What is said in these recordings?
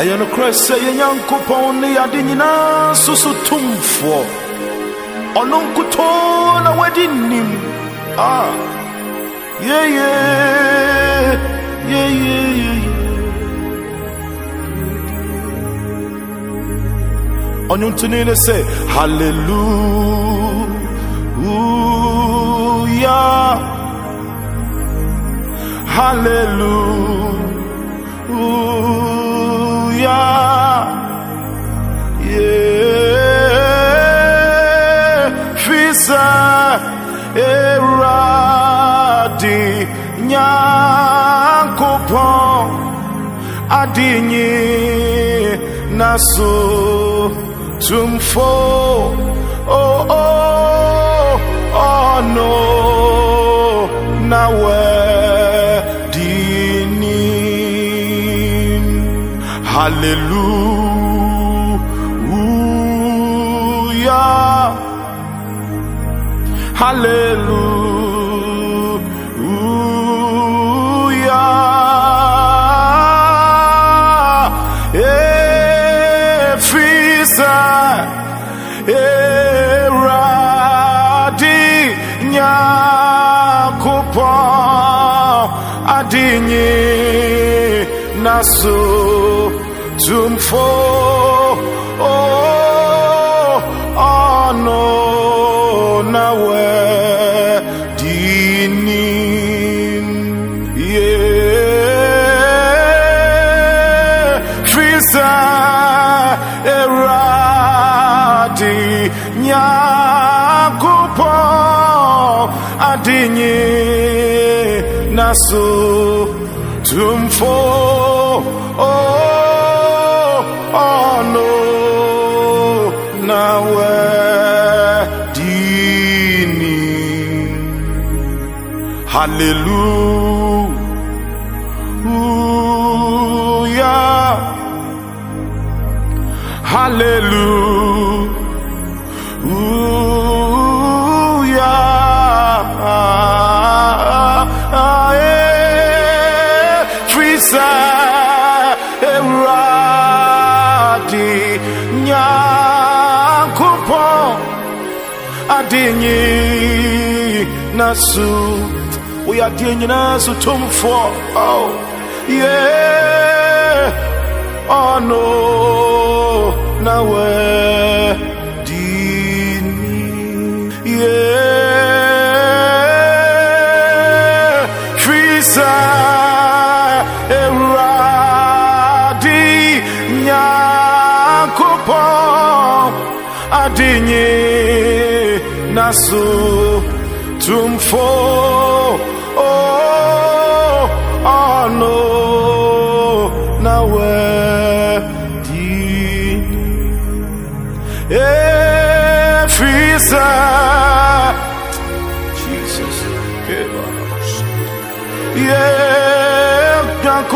ɛyɛ nokorɛ sɛ yɛ nyankopɔn ne yɛade nyinaa so so tomfoɔ ɔno nkutoo na wadi nim ah. yeye yeye yeye ɔnwontoni ne sɛ hallelujah. Hallelujah yeah. Fisa eradi nyankopɔn adinyi naso tumfo. Oh oh oh no. Na hallelujah hallelujah efisa eradi nyakopɔn adinyi soon fall. Oh, oh no, now we're Yeah, Fisa eradi nyakupo adinyi nasu tumfo. Oh. Hallelujah. Hallelujah. Frisa eradi nyankopɔn adinyi nasu uyagiye nyina so tumfo oh yeah. Oh no nawe dini yeah. Krisa eradi nyakopo adinyi nasu tumfo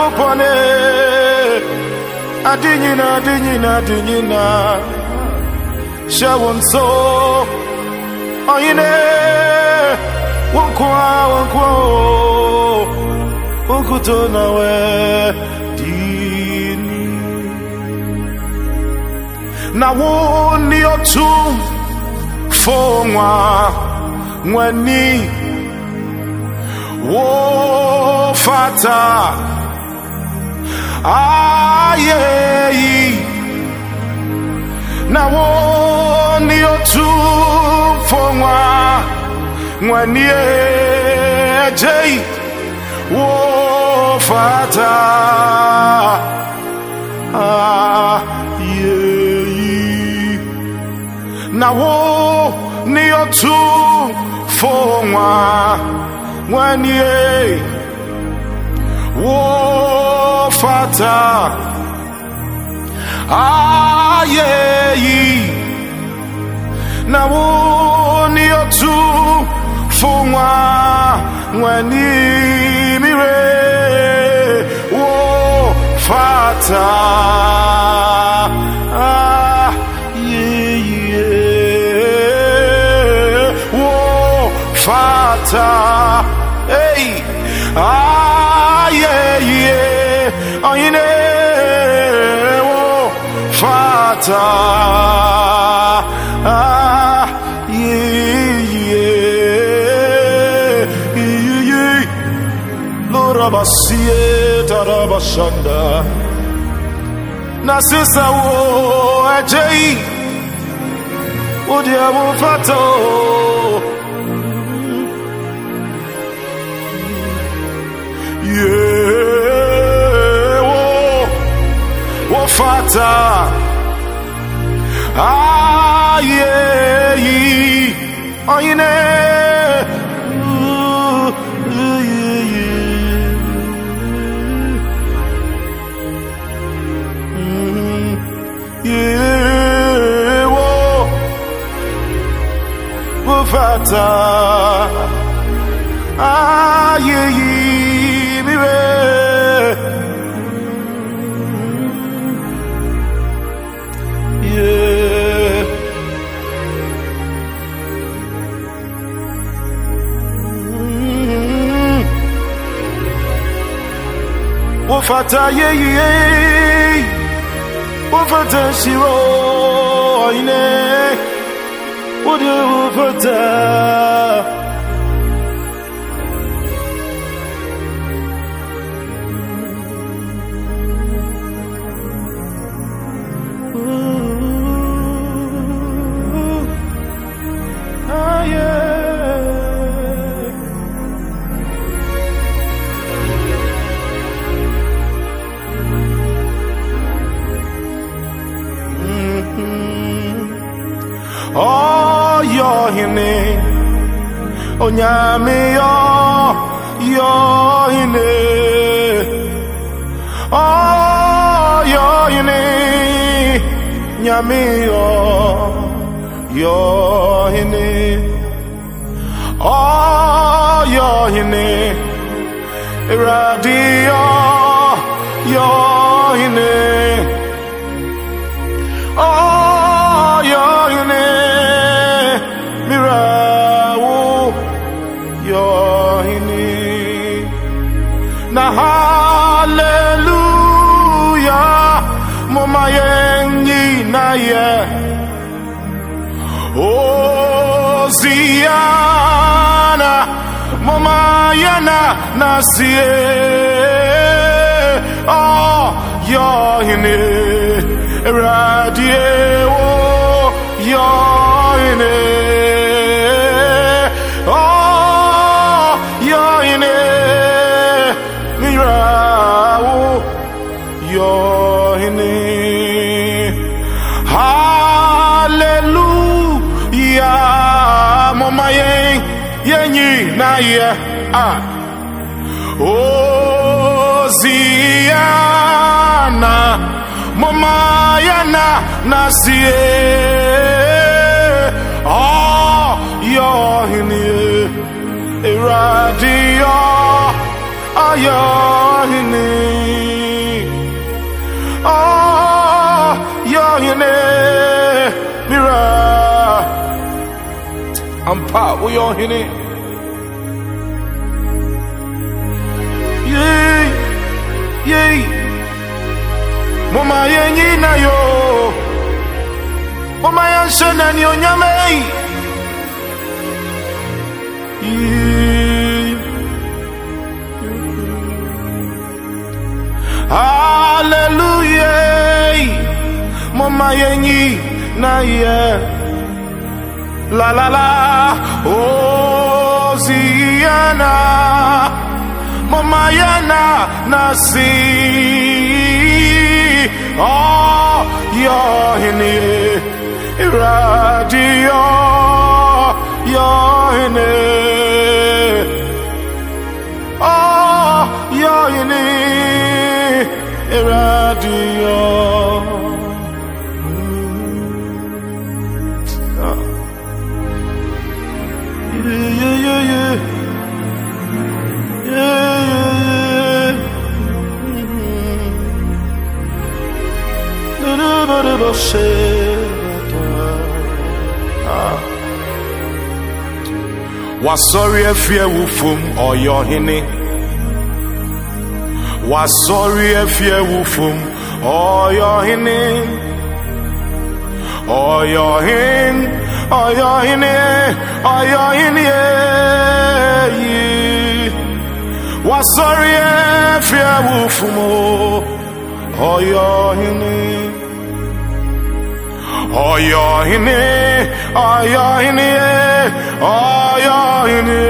akụpọne adịghị na adịghị na adịghị oyine. Wonkwa wonkwa okwuto oh. na dini. Na wo otu. Fo nwani wo fata. ayei na wo ni o tu otufo nwa nwanie ejei wofata ayei na wo ni woni otufo nwa nwanie wo. Father. ayeyi na woni otu funwa wani mire wo fata ayeyi wo fata hey. Ayeyi yeah, yeah, yeah. Lora basie tarabashanda. Na wo ajei. Odia wo. Yeah, oh, oh, fata. Ah, yeah, yeah, yeah, yeah. mo fàtàyè yìí mo fàtà ṣírò ọ̀yìnlẹ̀ mo dé. Oh, oyohine onyame yoyohine oyohine nyame oh, yoyohine oyohine oh, eradi yoyohine yoini na hallelujah moma yengi na ye. Hosiana moma yena na sie. Oh yoini radie wo yoini anyị na ya ozi ya na mama ya na nasie ọ yọhinie eradiyọ oh, ọ yọhinie mira. Ampa wo yọhinie yei mama yenyi na yo. Moma yanhyɛ nani onyame. Ei haleluya moma yenyi na ye, la la la. Hosiana oh, mama ya na nasi, oh yo hini radio yo hini oh yo hini radio m'attacher à toi. Ah. Wasori efie wufum ọyọ hene. Wasori efie wufum ọyọ hene. Ọyọ hin, ọyọ hene, ọyọ hene yi. Wasori efie wufum ọyọ hene. Ayahine, ayahine, ayayne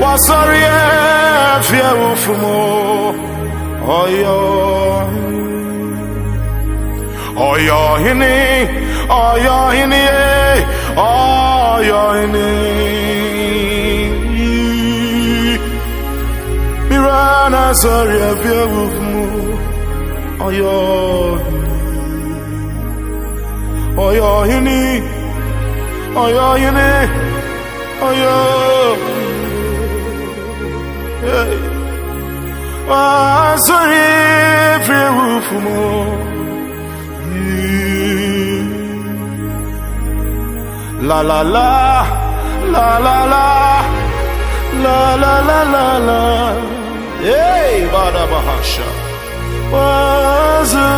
wasori efie wufumo Ayahine, ayahine, ayahine, ayayne mirana sori efie wufumo on your knee, on your knee, on. Oh, sorry, every roof more. La la la, la la la, la la la la la. Hey, Bada Bahasha. Was it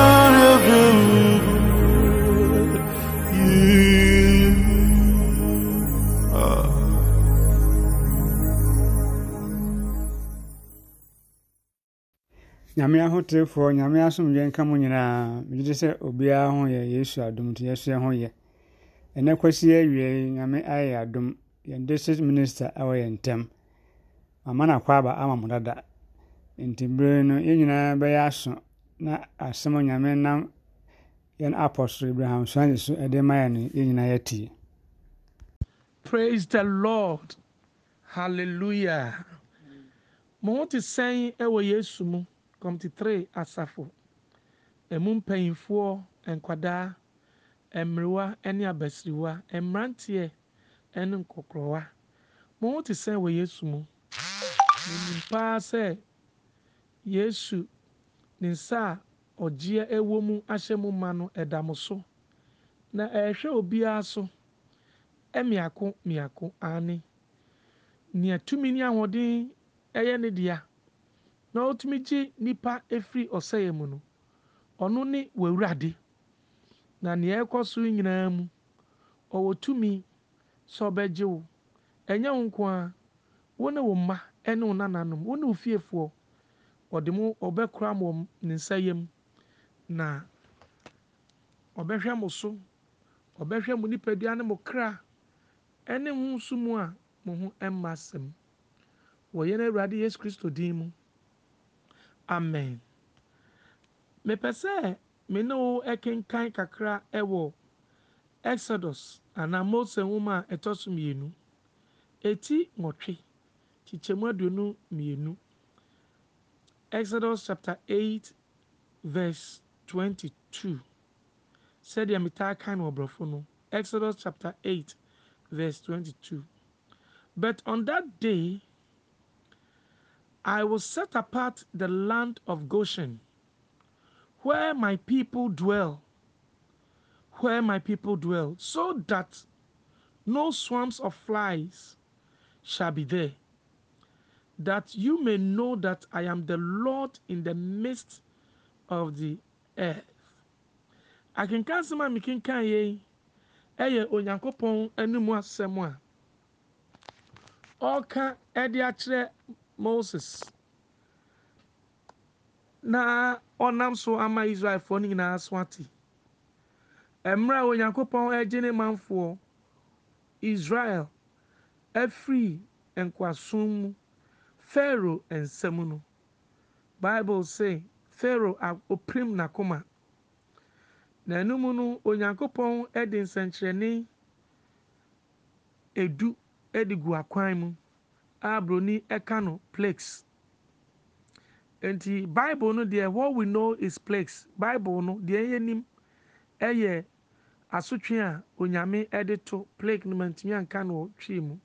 nyame ahotefoɔ nyame asomdwe nka mo nyinaa. Megye sɛ obiara ho yɛ yesu adom nti yɛso yɛ ho yɛ. Ɛnɛ kwasi awie nyame ayɛ adom. Yɛn district minister awɔ yɛn ntam mama no akɔ aba ama mo dada. Nti bere no yɛn nyinaa bɛyɛ aso. Na asɛm nyame nam yɛn apostle abraham suane so ɛde ma yɛ no yɛn nyinaa yɛtie Praise the Lord. Hallelujah. Mo ho te sɛn wɔ Yesu mu, kɔmte 3 asafo. Emu mpanyinfoɔ, nkwadaa, mmerewa ne abasiriwa, mmeranteɛ ne nkɔkorɔwa. Mo ho te sɛn wɔ Yesu mu. Menim paa sɛ Yesu ne nsa a ɔgyeɛ wɔ mu ahyɛ mo ma no ɛda mo so. Na ɛrehwɛ obiara so. mmiako mmiako ane nea tumi ne ahoɔden yɛ ne dea. Na ɔtumi gye nipa efiri ɔsɛeɛ mu no. Ɔno ne w'awurade. Na nea ɛkɔ so nyinaa mu ɔwɔ tumi sɛ ɔbɛgye wo. Ɛnyɛ wo nko ara. Wo ne wo mma ne wo nananom. Wo ne wo fiefoɔ. Ɔde mo ɔbɛkora mo wɔ ne nsa yam na ɔbɛhwɛ mo so ɔbɛhwɛ mo nipadua ne mo kra ɛne ho nso mu a mo ho mma asɛm. Wɔ yɛn awurade yesu kristo din mu. Amen. Mepɛ sɛ me ne wo kenkan kakra ɛwɔ exodus anaa mose nwoma a ɛtɔ so mmienu. Eti nwɔtwe kyekyɛmu aduonu mmienu. Exodus chapter 8 verse 22 sɛdeɛ metaa kan no wɔ no exodus chapter 8 verse 22. But on that day, I will set apart the land of Goshen, where my people dwell, where my people dwell, so that no swarms of flies shall be there, that you may know that I am the Lord in the midst of the earth. akenkan sɛm a mekenkan yɛn ɛyɛ onyankopɔn anim asɛm a. Ɔreka ɛde akyerɛ moses. Na ɔnam so ama israelfoɔ no nyinaa so ate mmerɛ a onyankopɔn agye ne manfoɔ israel afiri nkoasom mu pharaoh nsam no bible say pharaoh opirim n'akoma. Na no onyankopɔn de nsɛnkyerɛnne edu de gu akwan mu a broni ka no plagues. Nti bible no deɛ what we know is plagues. Bible no deɛ yɛn nim yɛ asotwe a onyame de to plague no ma ntumi anka no wɔ twi mu.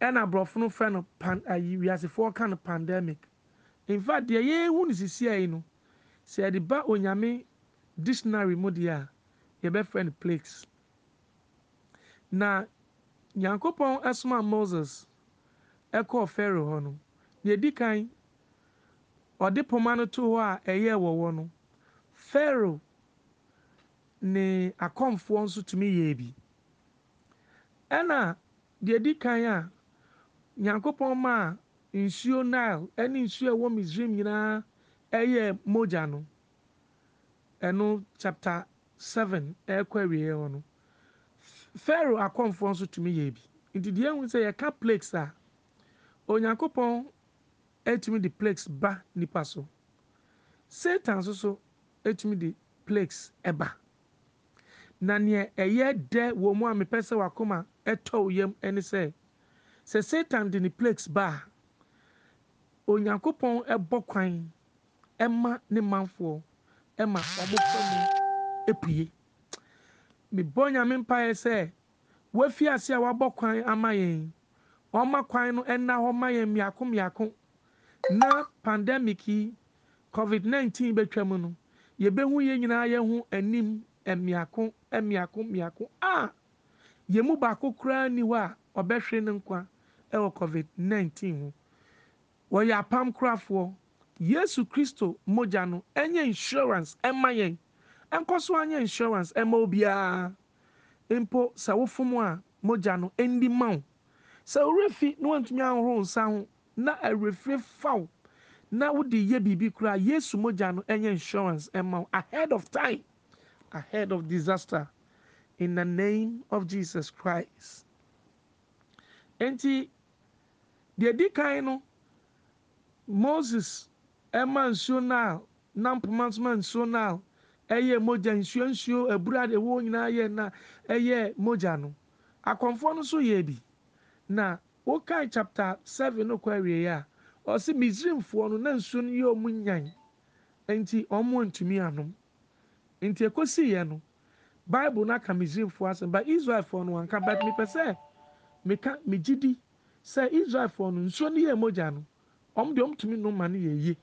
Ɛna aborɔfo no fɛ no pan ayi wiasefoɔ ka no pandemic in fact deɛ yɛn hu no sisi ayi no. sɛ yɛde ba onyame dictionary mu deɛ a yɛbɛfrɛ no plagues na nyankopɔn ɛsoma moses ɛkɔɔ pharaoh hɔ no deɛ edi kan ɔde poma no to hɔ a ɛyɛ wɔwɔ no pharaoh ne akɔmfoɔ nso tumi yɛ bi ɛna deɛ di kan a nyankopɔn maa nsuo nile ɛne nsuo a ɛwɔ misraim nyinaa ɛyɛ mogya no. Ɛno chapter seven ɛrekɔ awieɛ hɔ no. Pharaoh akɔmfoɔ nso tumi yɛ bi. Nti deɛ ehu sɛ yɛka plagues a onyankopɔn etumi de plagues ba nipa so. Satan nso so etumi de plagues ɛba. Na nea ɛyɛ dɛ wɔ mu a mepɛ sɛ wakoma ɛtɔ yam ɛne sɛ sɛ satan de ne plagues ba a onyankopɔn ɛbɔ kwan ɛma ne manfoɔ ɛma wɔn fa mu epue mebɔ nyame mpaeɛ sɛ wafi ase a wabɔ kwan ama yɛn. Ɔma kwan no ɛna hɔ ma yɛn mmiako mmiako na pandemic yi covid nineteen bɛtwa mu no yɛbɛhu yɛn nyinaa yɛn ho anim mmiako mmiako mmiako a yɛn mu baako koraa ni hɔ a ɔbɛhwere ne nkwa ɛwɔ covid nineteen ho. Wɔyɛ apam korafoɔ yesu kristo mogya no ɛnyɛ insurance ɛma yɛn. Ɛnkɔ so anyɛ insurance ɛma obiara mpo sɛ wofom a mogya no ɛndi ma wo. Sɛ worefi na wantumi ahoro nsa ho na awurefie faw na wode yɛ biribi koraa yesu mogya no ɛnyɛ insurance ɛma wo. Ahead of time. Ahead of disaster. In the name of jesus christ. Nti deɛ di kan no moses ɛma nsuo nile na mpoma nso ma nsuo nile ɛyɛ mogya. Nsuo nsuo abura de ɛwɔ nyinaa yɛ na ɛyɛ mogya no. Akɔmfoɔ no nso yɛ bi. Na wokae chapter seven no kɔ awie a ɔsi misraimfoɔ no na nsuo no yɛ ɔmo nyan. Nti ɔmo ntumi anom. Nti ekosi yɛ no bible no aka misraimfoɔ asɛm ba israelfoɔ no wanka but mepɛ sɛ meka megye di sɛ israelfoɔ no nsuo no yɛ mogya no ɔmo deɛ ɔmo tumi nom ma no yɛ yie.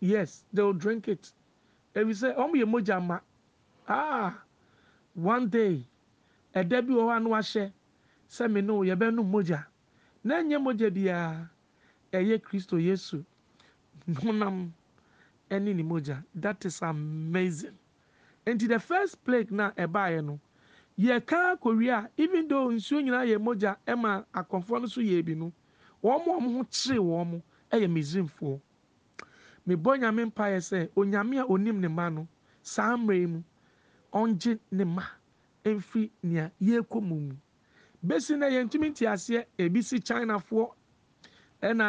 Yes they will drink it. Ebi sɛ ɔmo yɛ mogya ma. Ah one day ɛda bi wɔ hɔ a no wahyɛ sɛ me no yɛbɛnom mogya. Na nyɛ mogya biara ɛyɛ kristo yesu. Honam ɛne ne mogya. That is amazing. Nti the first plague na ɛbaeɛ no yɛka akɔwie a even though nsuo nyinaa yɛ mogya ɛma akɔmfoɔ no so yɛ bi no wɔn a wɔn ho kyeree wɔn mo ɛyɛ misrimfoɔ mebɔ nyame mpaeɛ sɛ onyame a onim ne ma no saa mmerɛ mu ɔngye ne ma mfiri nea yɛrekɔ mu mu. Besi na yɛntumi nte aseɛ ebi si chinafoɔ ɛna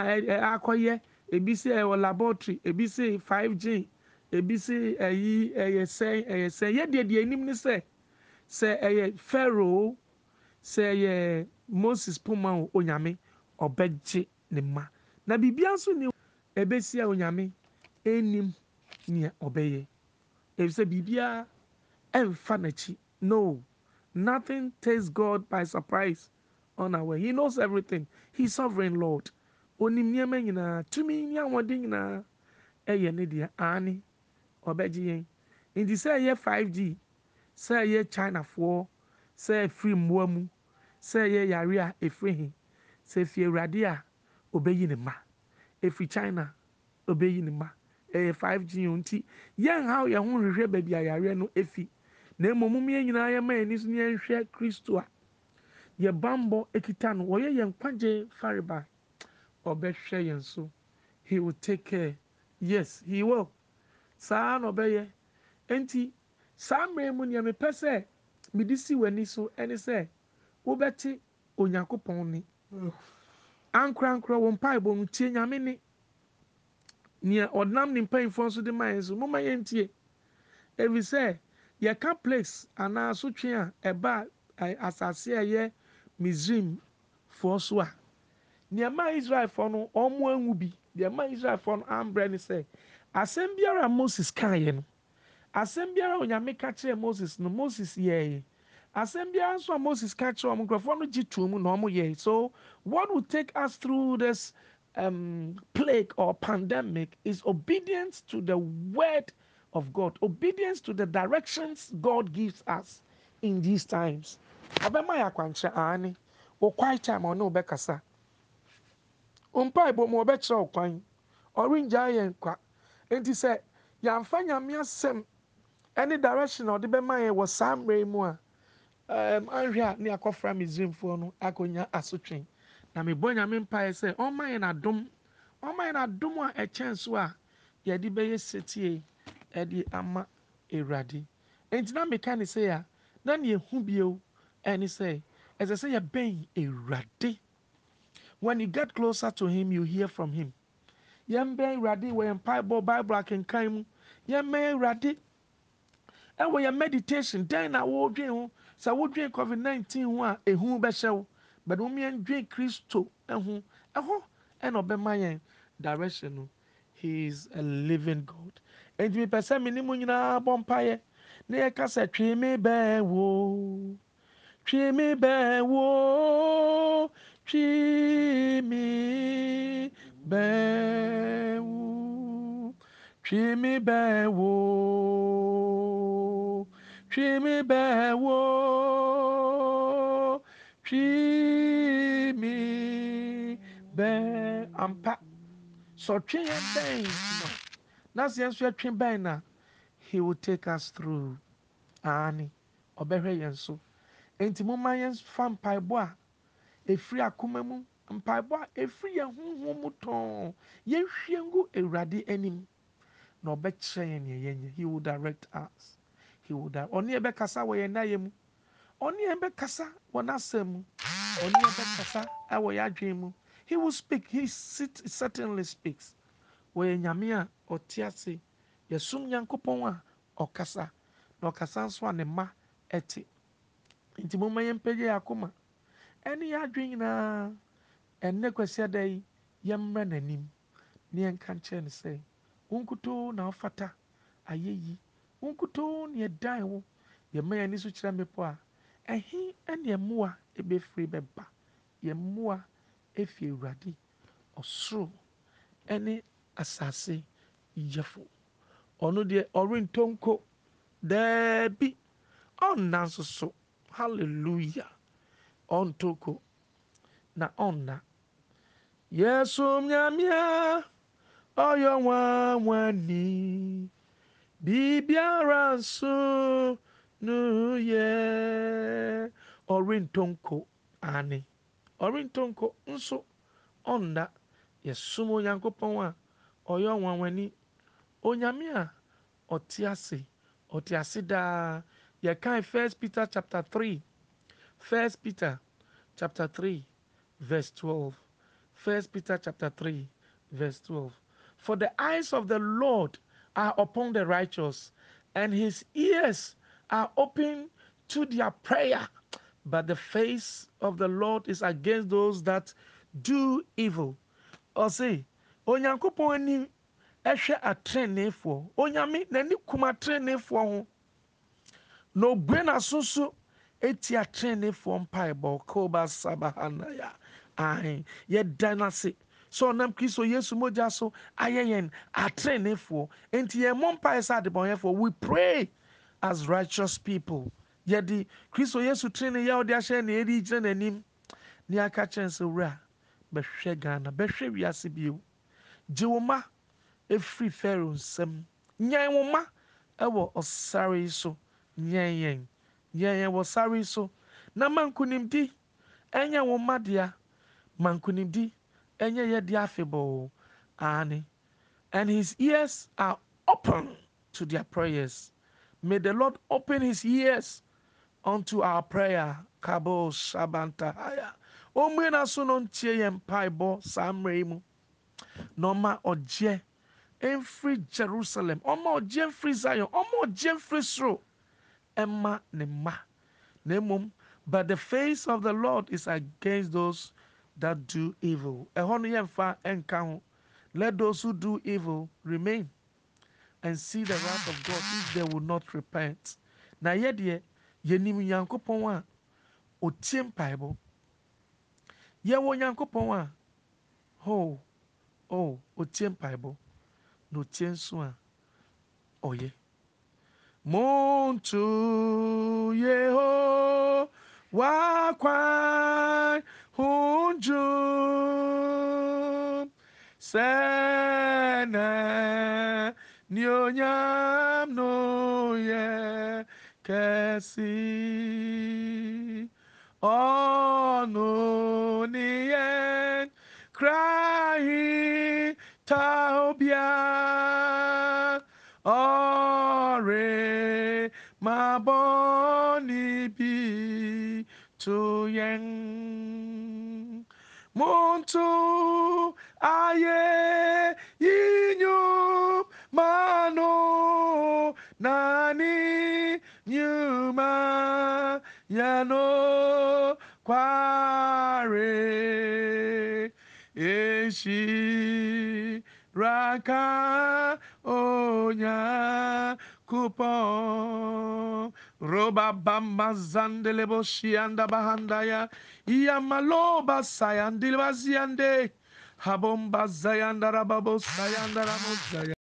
akɔyɛ ebi si ɛwɔ laboratory ebi si 5g ebi si ɛyi ɛyɛ sɛn ɛyɛ sɛn yɛ deɛ deɛ anim ne sɛ sɛ ɛyɛ pharaoh sɛ ɛyɛ moses poma o onyame ɔbɛgye ne ma. Na biribiara nso ni ebesi a onyame enim nea ɔbɛyɛ efisɛ biribiara ɛnfa n'akyi. No nothing takes god by surprise on our way. He knows everything. He sovereign lord. Onim nneɛma nyinaa tumi ne ahoɔden nyinaa ɛyɛ ne deɛ aane ɔbɛgye yɛn nti sɛ ɛyɛ 5g sɛ ɛyɛ chinafoɔ sɛ ɛfiri mmoa mu. Sɛ ɛyɛ yare a ɛfiri he sɛ ɛfiri awurade a ɔbɛyi ne ma. Ɛfiri china ɔbɛyi ne ma. Ɛyɛ 5g o nti yɛn ha ho hwehwɛ baabi a yare no ɛfi na mmom yɛn nyinaa yɛma ani so yɛnhwɛ kristo a yɛ bambɔ ekita no wɔyɛ yɛn kwagye fariba ɔbɛhwɛ yɛn so he will take care. Yes he will. Saa na ɔbɛyɛ nti saa mmerɛ mu nea mepɛ sɛ mede si w'ani so ɛne sɛ wobɛte onyankopɔn ni. Ankorankora wɔ mpaebɔ no tie nyame ni. Nea ɔnam ne mpanyinfoɔ nso de ma yɛn so moma yɛn tie ebi sɛ yɛka place anaa sotwe a ɛba asase a ɛyɛ misraim foɔ so a nneɛma israelfoɔ no wɔn anwu bi. Nneɛma israelfoɔ no ambrɛ ne sɛ asɛm biara moses kaeɛ no asɛm biara onyame ka kyerɛ moses no moses yɛɛ asɛm biara nso a moses ka kyerɛ wɔn nkurɔfoɔ no gye tuo mu na wɔn yɛ so what will take us through this um, plague or pandemic is obedience to the word of God, obedience to the directions God gives us in these times. Ọbẹ̀ma yà kwankyerɛ aane, quiet time ɔne wò bɛkasa. Mpaebɔ mu ɔbɛkyerɛ wò kwan, ɔrengyaa yɛn kwa. Nti sɛ yɛamfa nyame asɛm ɛne direction a ɔde bɛma yɛn wɔ saa mmerɛ mu a um, anhwɛ a ne akɔfra misraimfoɔ no akɔnya asotwe. Na mebɔ nyame mpaeɛ sɛ ɔmma yɛn adom ɔmma yɛn adom a ɛkyɛn so a yɛde bɛyɛ setie ɛde ama awurade nti na meka ne sɛ a na ne yɛhu bio ɛne sɛ ɛsɛ sɛ yɛbɛn awurade when you get closer to him you hear from him. Yɛmbɛn awurade wɔ yɛn mpaebɔ bible akenkan mu yɛmbɛn awurade ɛwɔ yɛn meditation dɛn na wɔredwen ho? Sɛ wodwen covid nineteen ho a ehu bɛhyɛ wo. But wɔn yɛn dwen kristo ho ɛhɔ ɛna ɔbɛma yɛn direction no. He is a living god. Nti mipɛ sɛ mi ne mu nyinaa bɔ mpaeɛ na yɛka sɛ twi mi bɛn wo twi mi bɛn wo twi mi bɛn wo twi mi bɛn wo fi mi bẹ̀ wò fi mi bẹ̀ ampa sọtwe yẹn bẹ́ẹ̀ no n'asị yẹn nso atwe bẹ́ẹ̀ na he will take us through. Aani ọbẹhwẹ yẹn so. Nti mo ma yẹn fa mpaebọ a efiri akoma mu mpaebọ a efiri yɛn huhu mu tɔn. Yɛn hwie ngu awurade anim na ɔbɛkyerɛ yɛn nea yɛn yɛ he will direct us. He will direct ɔne yɛn bɛkasa wɔ yɛn nan mu. Ɔne yɛn bɛkasa wɔ n'asɛm mu. Ɔne yɛn bɛkasa wɔ yɛn adwene mu. He will speak. He sit, certainly speaks. Wɔyɛ nyame a ɔte ase. Yɛsom nyankopɔn a ɔkasa. Na ɔkasa nso a ne mma ɛte. Nti mo ma yɛn mpagye yɛ akoma. Ɛne yɛ adwene nyinaa ɛnnɛ kwasi ada yi yɛmmrɛ n'anim. Ne yɛnka nkyerɛ sɛ wonkutoo na ɔfata ayɛyi wonkutoo ne yɛdan wo yɛma yɛn ani so kyerɛ mmepɔ a ɛhe ɛne mmoa ɛbɛfiri bɛba. Yɛn mmoa awurade ɔsoro ɛne asase yɛfo ɔno deɛ ɔrentɔnko daabi. Ɔnna nso so. Hallelujah. Ɔntɔnko na ɔnna. Yɛsom nyamea ɔyɛ nwanwani. Biribiara nso no yɛ ɔrentɔnko ane ɔrentɔnko nso ɔnna yɛsom onyankopɔn a ɔyɛ ɔnwanwani onyame a ɔte ase ɔte ase daa yɛkan first peter chapter 3 first peter chapter 3 verse 12 first peter chapter 3 verse 12 for the eyes of the lord are upon the righteous and his ears are open to their prayer. But the face of the lord is against those that do evil. Ɔse onyankopɔn ani ɛhwɛ atreneefoɔ onyame n'ani kum atreneefoɔ ho. Na obue n'aso so eti atreneefoɔ mpaebɔ. Koba sabahanaya. Ahen yɛda n'ase sɛ ɔnam kristo yesu mogya so ayɛ yɛn atreneefoɔ nti yɛn mmɔ mpae sɛ adebɔnyɛfoɔ we pray as righteous people. Yɛde kristo yesu trene yɛ ɔde ahyɛ na yɛde gyina n'anim. Ne aka kyerɛ sɛ wura bɛhwɛ ghana bɛhwɛ wiase bio. Gye wo ma efiri pharaoh nsam. Nyɛn wo ma ɛwɔ ɔsare so. Nyɛn yɛn. Nyɛn yɛn wɔ sare so. Na ma ɛnyɛ wo ma dea. Ma ɛnyɛ yɛ dea afebɔɔ and his ears are open to their prayers. May the lord open his ears unto our prayer. Kabo shabantahaya ɔmmue n'aso no ntie yɛn mpaebɔ saa mmerɛ yi mu jerusalem. Ɔma ɔgyeɛ mfiri zion. Ɔma ɔgyeɛ mfiri soro ɛma ne mma but the face of the lord is against those that do evil. Ɛhɔ no yɛmfa ɛnka ho. Let those who do evil remain and see the wrath of god if they will not repent. Na yɛ deɛ yɛnim nyankopɔn a ɔtie mpaebɔ. Yɛwɔ nyankopɔn a ho oh ɔtie mpaebɔ. Na ɔtie nso a ɔyɛ muntu yeho wakwan unjum sana nyonyam no ye kesi. Ono nien crying taubia ore maboni bi to yang yen muntu aye yinyu mano nani nyuma yano kware eshi raka onya kupon roba bamba zandelebo shianda bahandaya iyamaloba sayandilba ziyande habomba zayanda rababo sayanda zaya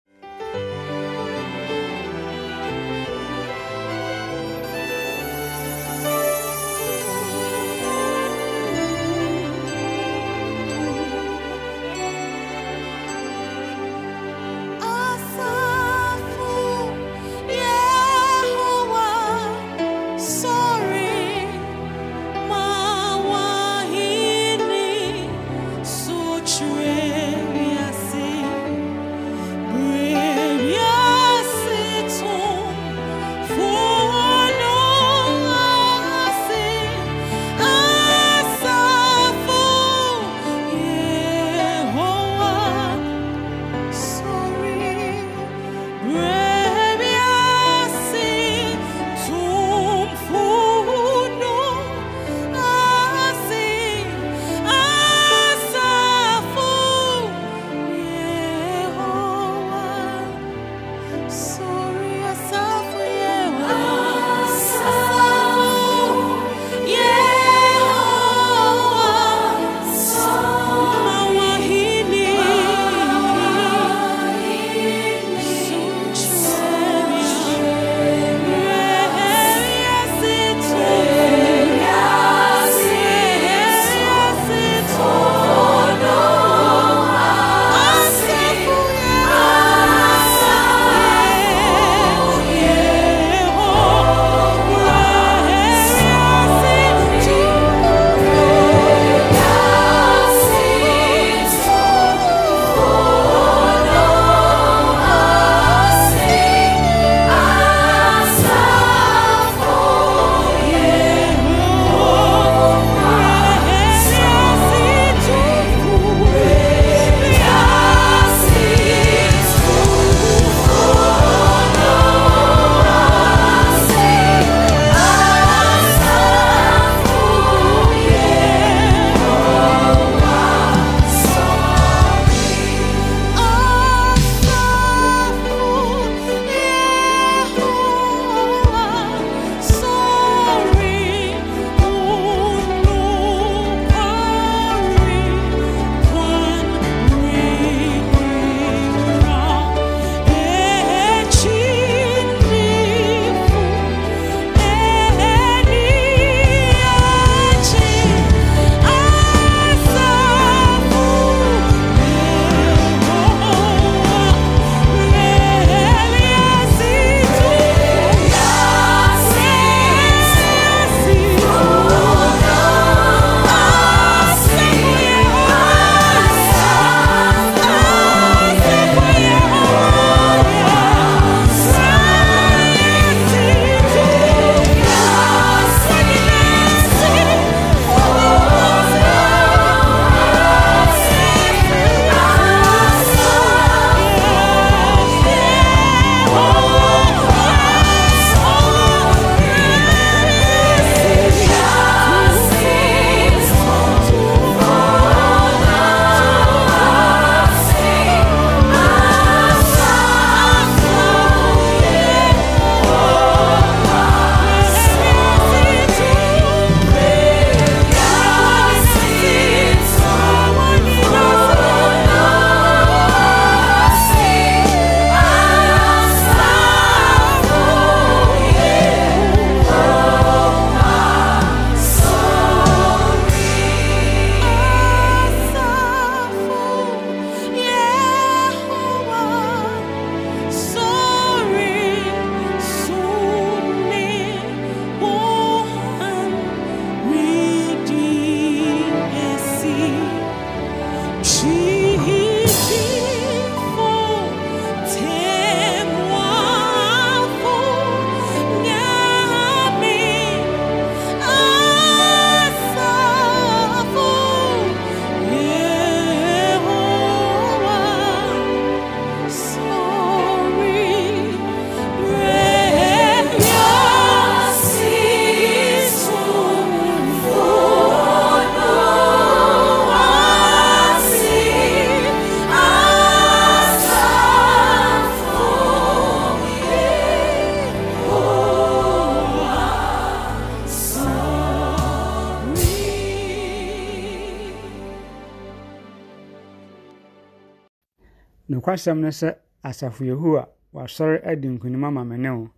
nokwasɛm no sɛ asafo yehowa wasɔre adi nkonim ama me ne wo.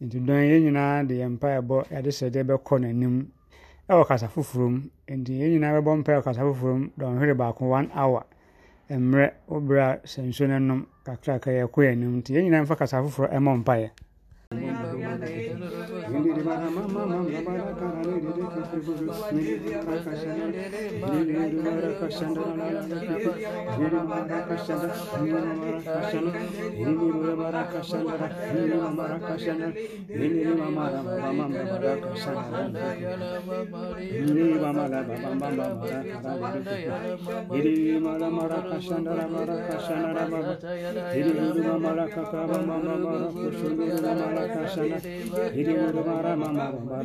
Nti dɔn yɛn nyinaa de yɛn mpaeɛbɔ yɛde hyɛ deɛ bɛkɔ n'anim ɛwɔ kasa foforɔ mu nti yɛn nyinaa bɛbɔ mpaeɛ wɔ kasa foforɔ mu dɔnhwere baako one hour mmerɛ wobrɛ a sɛ nsuo no nom kakraka yɛkɔ yɛn anim. Nti yɛn nyinaa mfa kasa foforɔ ɛmɔ mpaeɛ. رش نم رم رم رم کشن ری مم رشن رم رشن رم ہند مکا مم رم رشن ہری رما رم مم ر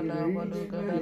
na ba. Do ka da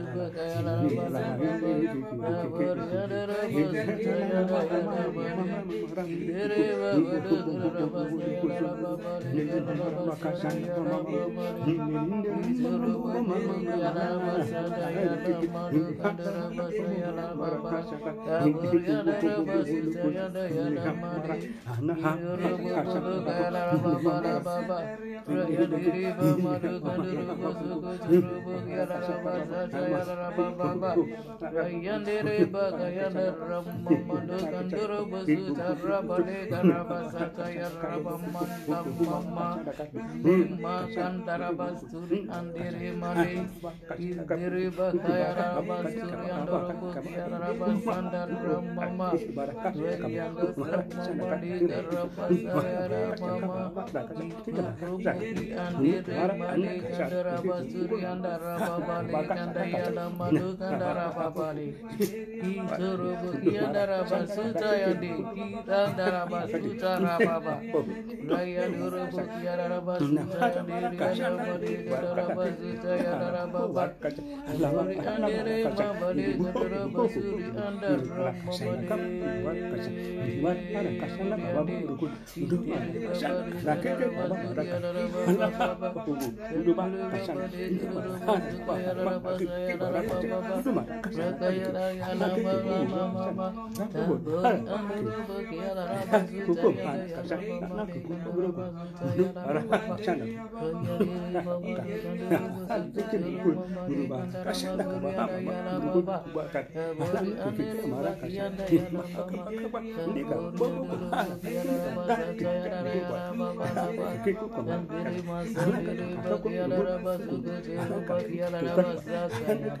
Baba, Yandere Bagayana Ramamadurgan Ramama Andara memalukan darah papa di Suruh bagian darah basuca yang di Kita darah bagian darah basuca yang di. Darah badi darah basuca yang darah papa Suri andere di Darah basuri di Darah kasana bawa burukul Duduk Rakyat ke bawa rakyat Duduk Duduk Duduk Duduk Anak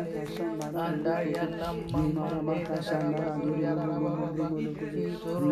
andaya namma mama kasana duya rama isuru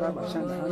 Rama Shana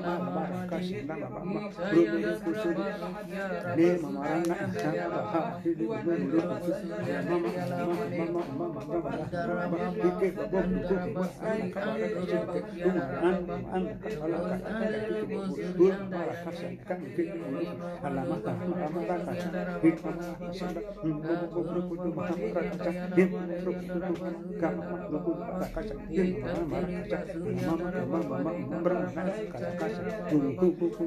Mama, Terima kasih rubere kusuri ne mamarana chamba hili Maharakasana,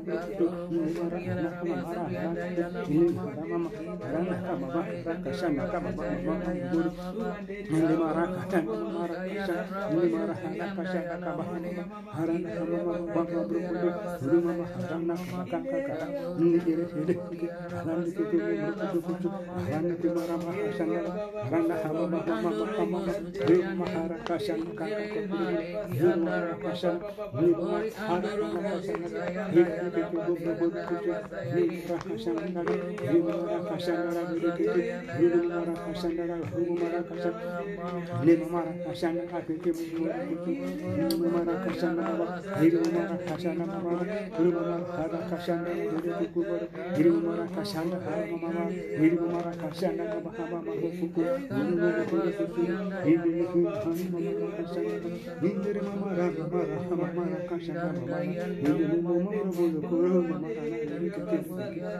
Maharakasana, Maharakasana, Maharakasana, Hidup mama, Hiri Mara Kashana Hara Mama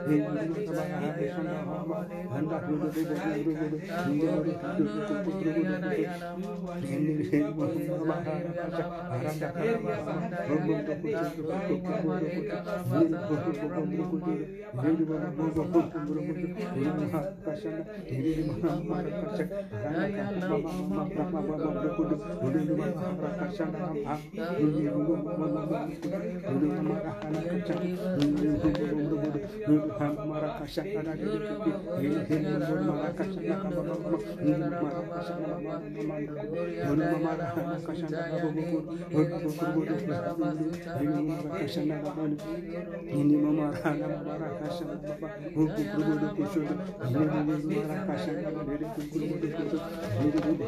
Hiri Mara Kashana Baba Hama Mama Kuku Hiri Mara Kuku Hiri Mara Kashana Hiri Mama Rama Mara Hama Mara Kashana Mama Hiri Mama Mara Bulu Kuru Mama Kana Hiri Kuku Hiri Mara Baba Hara Kashana Mama Handa Hiri Kuku Hiri Kuku Hiri Mara Kuku Kuku Hiri Hiri Mama Mama Mama Kuku Kuku Kuku ini memarana marakasha baba huku kurudu kusudu ini ini marakasha dari kurudu kusudu ini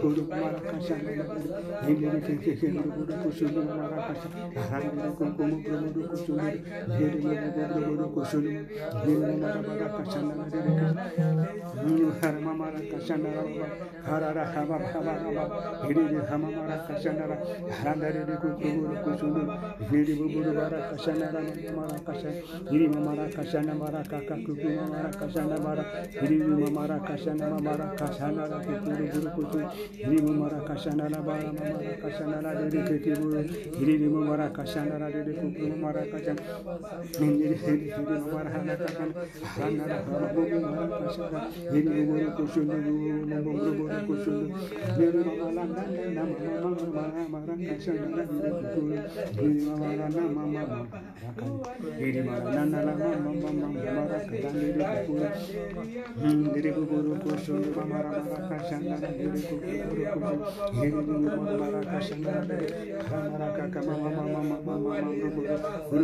kurudu marakasha marakasha مراشا نا مارا نہ Iri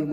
mamara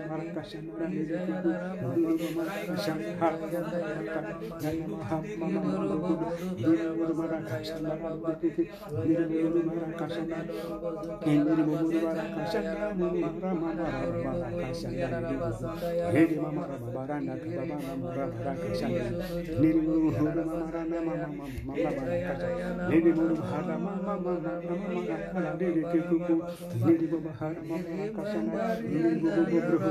mama kala dede ke kuku nini baba hara mama kasana nini baba bro bro bro nini mama mama kasana nini mama rama mama mama rama mama nini baba mama rama baba kasana baba nini baba huru mama rama bro kusudu nini he mama rama mama buburu keke Niri Niri buburu kasana Niri buburu kasana Niri Niri kusudu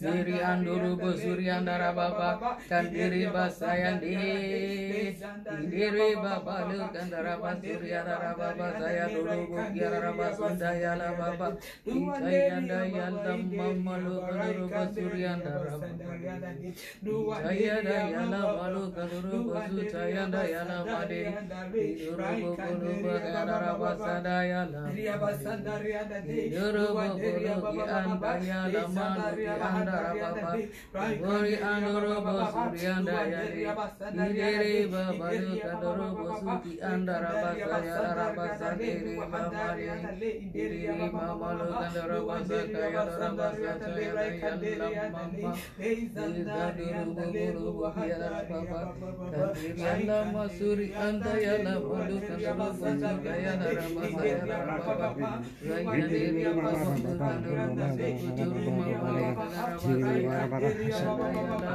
diri anduru bosuri andara baba kandiri basayandi diri baba lu kandara basuri andara baba saya dulu kiara basunda yalla baba itayanda yalla mama lu kanduru bosuri andara baba Jayada yalla malu kanduru basuta yanda yalla made duru bulu bagara basanda Yoruba Guru Anda Yala Manu Anda Gori Anurubo Suryanda Yali Nidere Baba Luka Durubo bosuri anda yari Nidere babalu kadoro bosuki kaya rabasa yara rabasa Nidere mamari Nidere mamalu kadoro bosaka yara rabasa Yara yara mama Nidaduru buburu buhiyara baba Kadiri anda masuri anda yara balu kadoro bosuka kaya rabasa yara baba Nidere mamalu kadoro bosuki anda rabasa Yara rabasa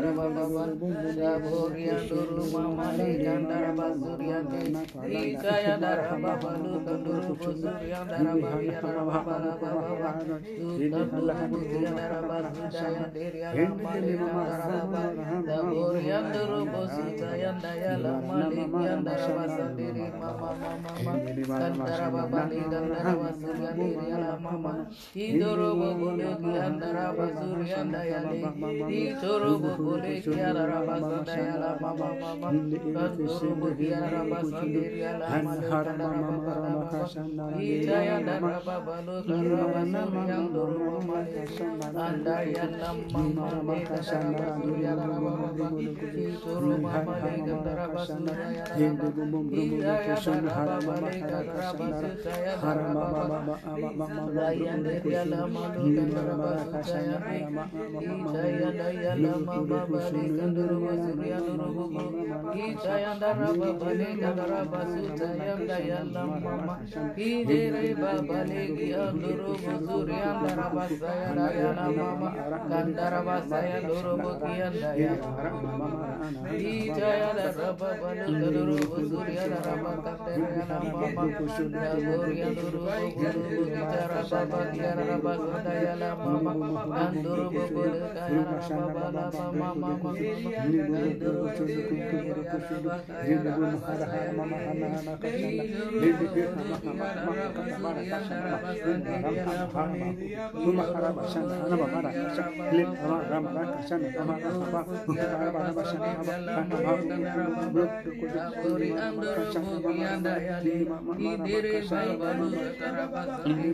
را بابا بو گیا گیا بابا رابندور بابا جب بال Hidere babale ki daya nama basaya nama nama Krishna Rama Krishna Ini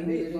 Ini Ini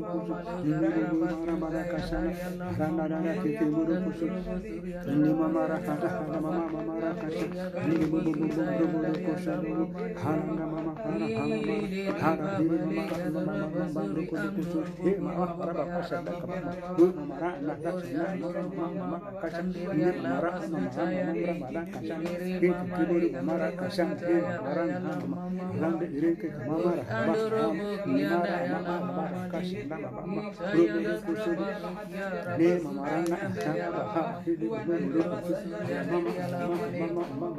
Indari Mara Barakasana, Randa Randa Kiki Buru Kusu, Indi Mama Rakata, Hana Mama Mama Rakata, Indi Buru Buru Buru Buru Kusa, Hana Mama Hana Hana Mama, Hana Bibi Mama Hana Mama Mama Buru Kusu Kusu, Hi Mama Raba Kusa Dakama, Hu Mama Rana Kasana, Mama cinta bapak mah lu ini kusir ini mama anak bapak ini mama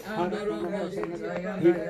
Hara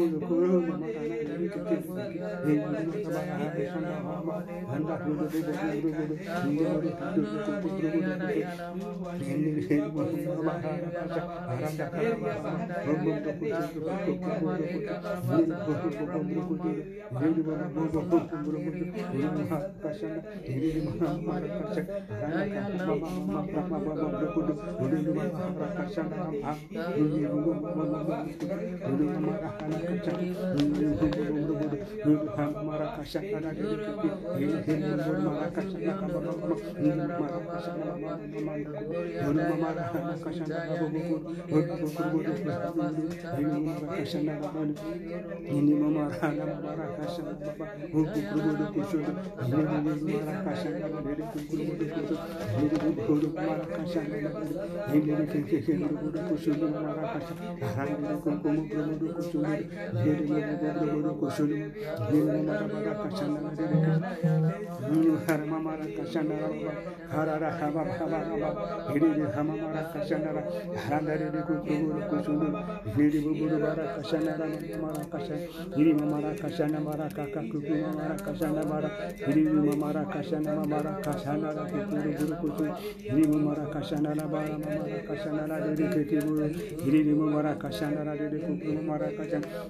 hiru mara kasandara mama mama kuku hiru mara kuku hiru hiru hari mama kasandara hiru mama mara mara mama mara kasandara mama hiru mama mara bolu kuru mama kana hiru keke hiru mara mara kasandara mama handa hiru ini mama rana mama rakasa baba hukum kurudu kusud ini mama rakasa baba dari kurudu kusud ini kurudu mama rakasa ini dari keke kurudu kusud mama rakasa haran dari kurudu kurudu kusud ini mama kurudu kusud ini mama mama rakasa dari ini har mama rakasa baba harara haba haba haba ini di hama mama rakasa haran dari kurudu kusud ini di kurudu rakasa mama rakasa Iri mamara نا ناری مرا نا مرا نا ہری ریب مرا نا مرا نہ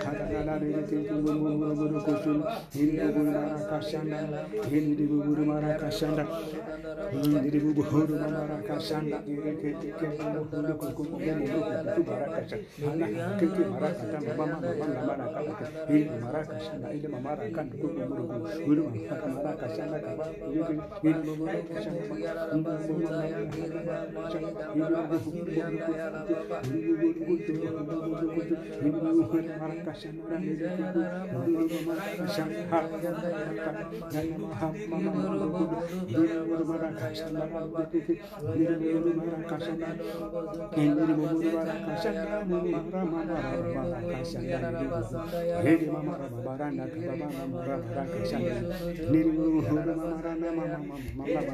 kasana ra diri keki buru Iri mamara kasana ra diri kuku mamara kasana Iri iri iri mamara hana kasana Hana ra hama bubu mamara kasana Iri guru mama mama mama mama mama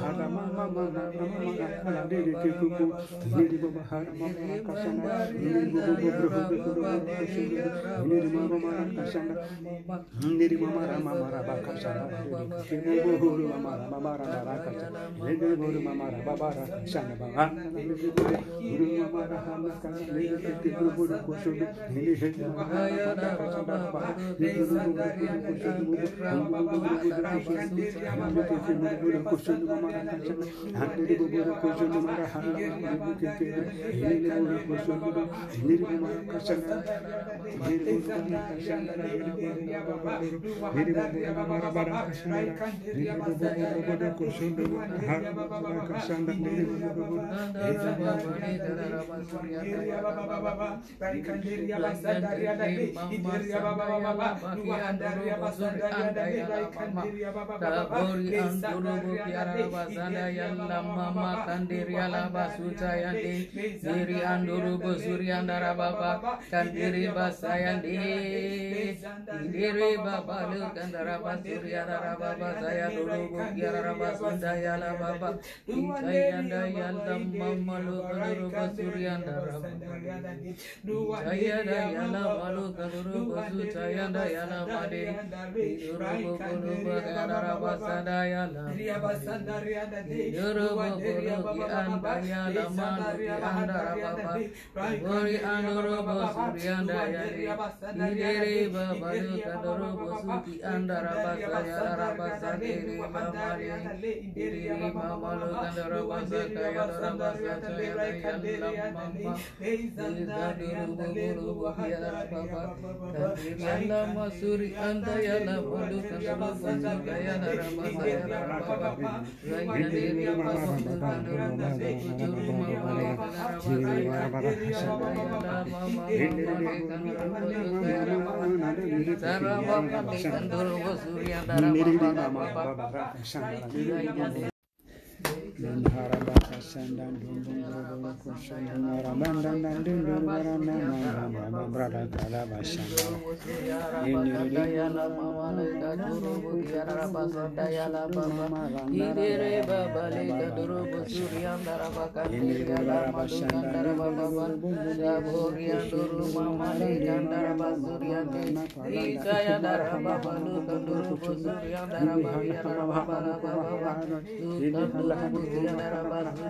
mama mama mama mama mama mara mara kata mama mara kata ini maraka shanda ile mamara kan ku ku muru guru maka maraka shanda ka ba ini ini mamara ka shanda ba ini mamara ka Heri mama rama baranda ka baba mama rama raka shanda. Niri mama baraka shanda. Niri mama mama kala niri. Niri mama. Niri. Niri mama. Niri rama. Niri mama. Niri mama niri mama. Niri. Niri kiara diri anduru bosuri andara baba kandiri basayandi diri baba lu kandara basuri andara baba saya ya dorobo kiara basunda ya la baba Ijayanda ya la mama lo kadorobo suryanda raba Ijayanda ya la malu kadorobo sutayanda ya la made Dorobo kolobo kiara raba sada ya la Dorobo kolobo ki anda ya la malu ki anda ya anda ya la mama Iza dorobo kolobo kiara baba Kadiri anda masuri anda ya la malu kadorobo sakaya raba saya raba baba Raya dere baba lo kadorobo sukuturu mama saya Anda ya Saraba kami kadorobo surya daraba میرے را بھاشا را بابا بھو گیا بدیا درا با راج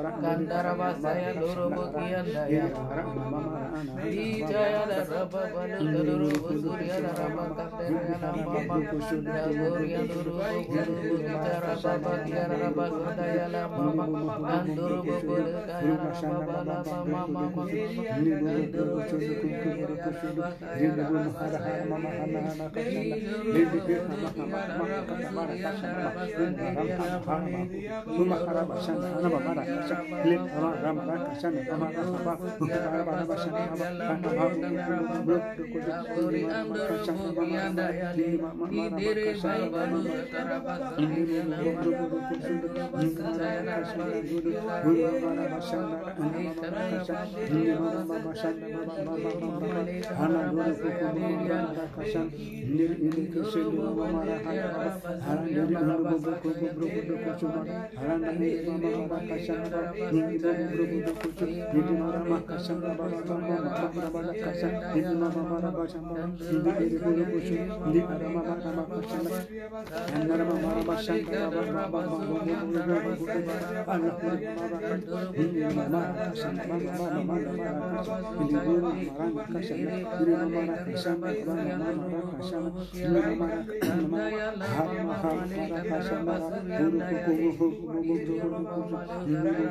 ya ya ya daya lama mama Halan dari Ninda Allah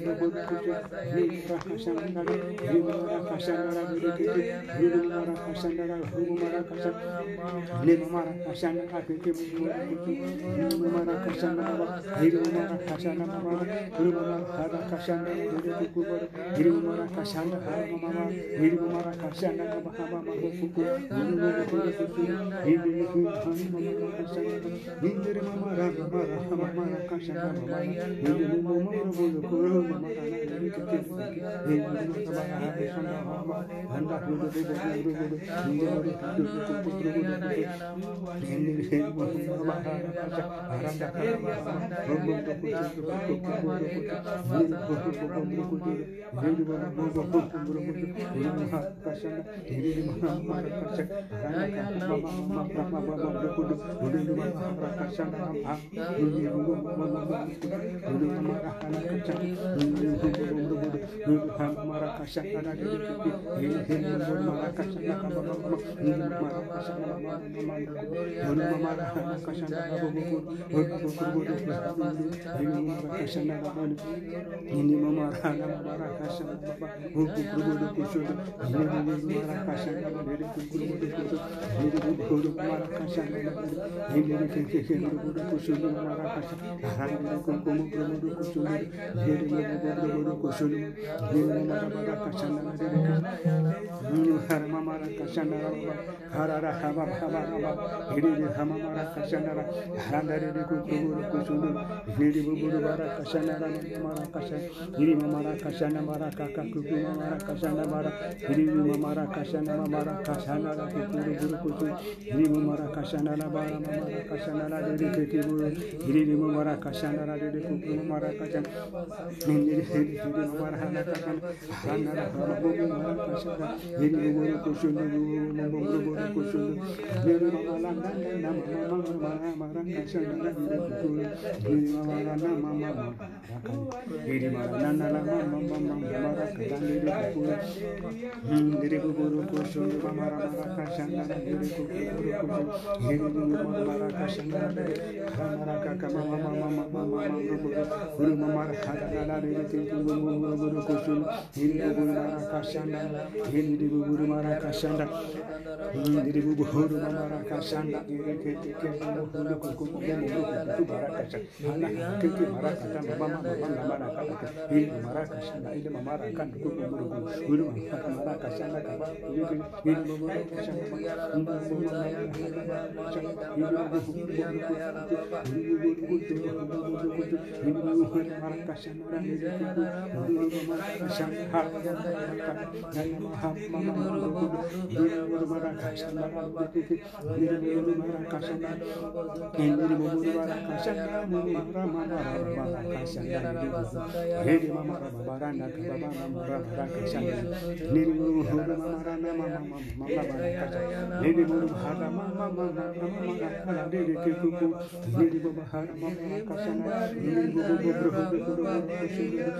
Hara Mama, dan ini مراشانا مارا مرا نہ Ele tudo no mar hana kakal hana hana bobo hana pashada ele boro kushulu no boro boro kushulu ele mama la na na mama mama mama kashana na ele kushulu ele mama la na mama mama ele mama na na la mama mama mama kakal ele kushulu ele boro kushulu mama mama kashana na ele kushulu ele boro mama kashana na ele hana kakama mama mama mama boro boro mama hana na ele Ini Niri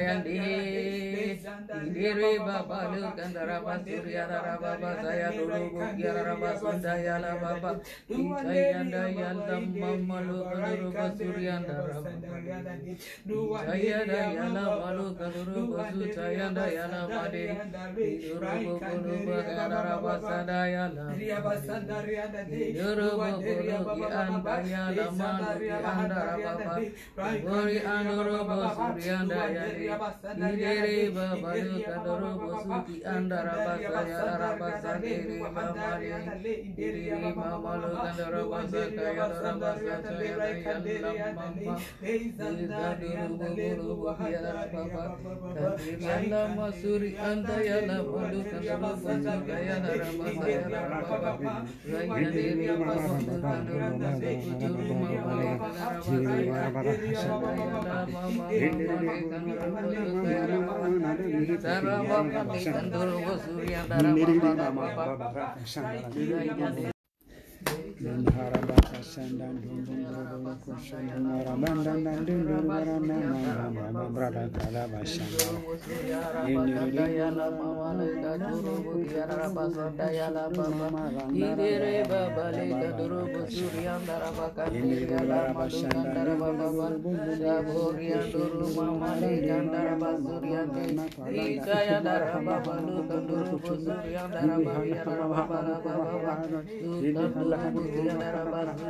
Sayanti Indiri Baba Lukandara Basuria Baba Saya Dulu Bukia Raba Sundaya Baba Ijayanda Yalda Mama Lukandara Basuria Baba Ijayanda Yalda Malukandara Basuria Yalda Madi Induru Bukulu Bukandara Basada Yalda Induru Bukulu Kianda Yalda Malu Kianda Baba Buri Anuru Basuria Yalda Idere babadu kadoro bosuki andara basa yara basa dere mamale Idere mamalo kandara basa kayara basa cayara yandam mama Izaduru buburu buhiara baba Kadrilala masuri anta yana bandu kandara basa kayana basa yara baba Rayanere basu kandara basa kujuru mamale kandara basa yara basa cayara mama dan harapan را بابا بوریہ ریا گیا بجیا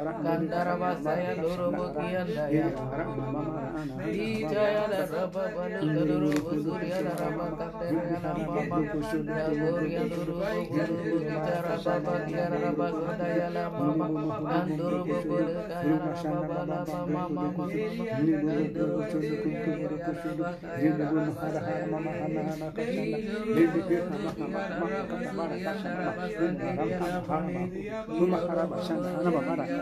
Kandara bahasa yang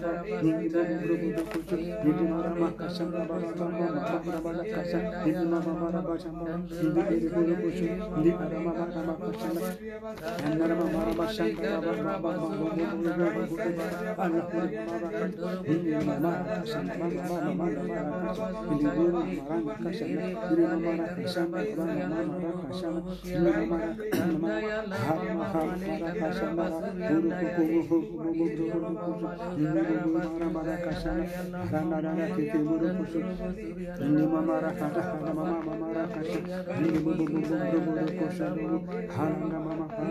Ninda Rubu Kutu, Ninda Ramaka Samba Bamba Bamba Bamba Kasa, Ninda Bamba Bamba Samba, Ninda Rubu Kutu, Ninda Ramaka Bamba Samba, Ninda Ramaka Bamba Samba Bamba Bamba Bamba Bamba Kutu, Allah Bamba Ninda Ramaka Samba Bamba Bamba Bamba Kasa, Ninda Ramaka Kasa, Ninda Ramaka Samba Bamba Bamba kasana mara ini mara kada mama mama ini mama mama mama mama mama mama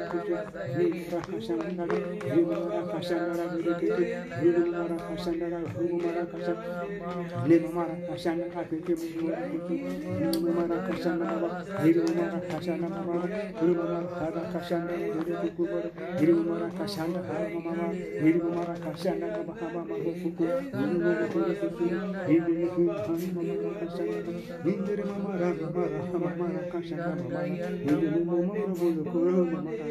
mama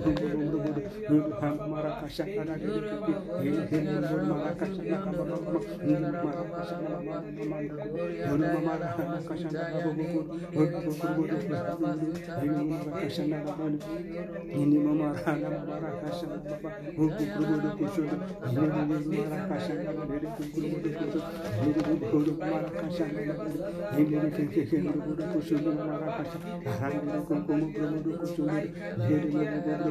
ini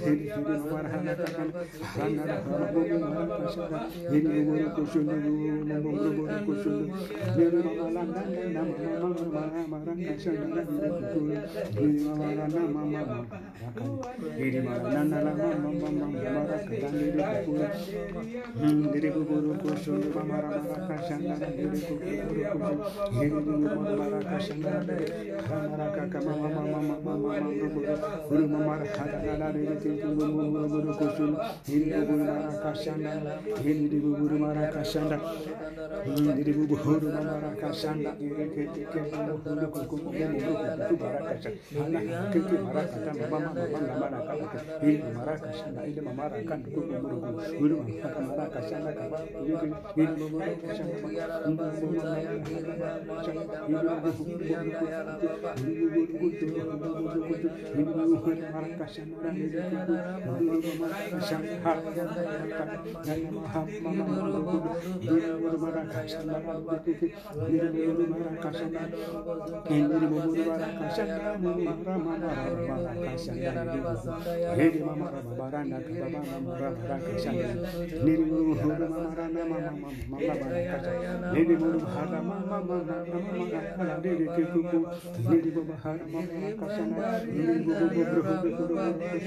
kuku ini ini mama mara kasha mama mama ini mara kasha mama mama ini mama mama bulu bulu bulu bulu ini mama mama mara kasha mama mama mama ini kuku bulu kusu ini bulu bulu mara kasha mama ini kasha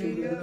ini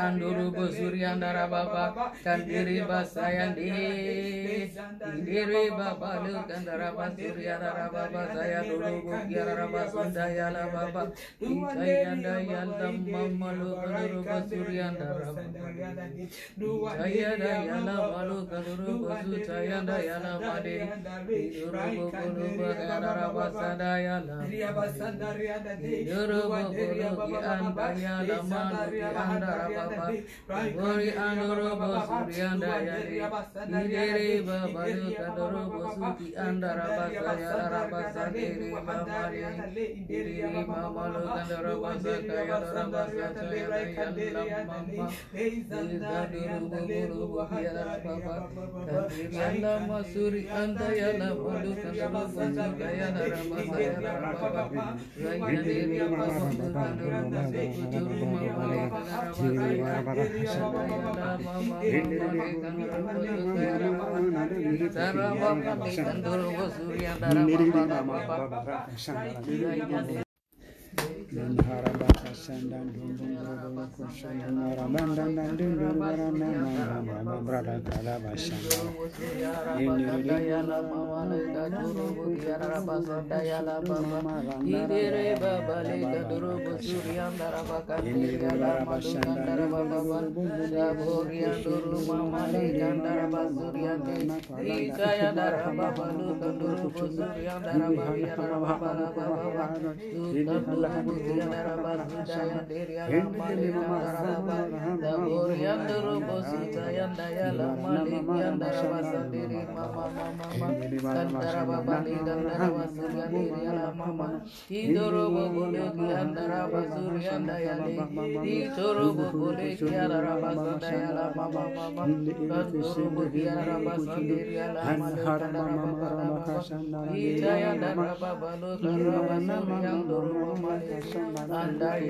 kandiri bosuri andara baba kandiri basayande diri baba lu kandara basuri andara baba saya duru kiara basunda yalla baba ikayanda yalla mama lu kanduru bosuri andara baba Jayada yalla malu kanduru basuta yanda yalla made duru bokulu bagara basanda yalla duru bokulu ki anda yalla malu ki anda baba Gori anduru bosuri anda yali idere baba lu kanduru bosuti anda rabasa yalla rabasa diri mama li diri mama lu kanduru basaka yalla rabasa yalla yalla mama Diri bokulu bagara baba Yalla masuri anda yalla malu kanduru bosuka yalla rabasa yalla baba Raya diri baba lu kanduru bosuku juru mama li kanduru rabasa Hallelujah. buburu mara kashanda را بابا بو گیا بجیا دراب Andaya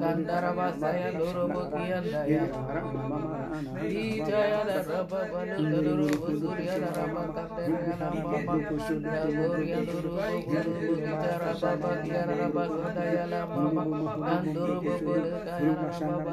Kandara basaya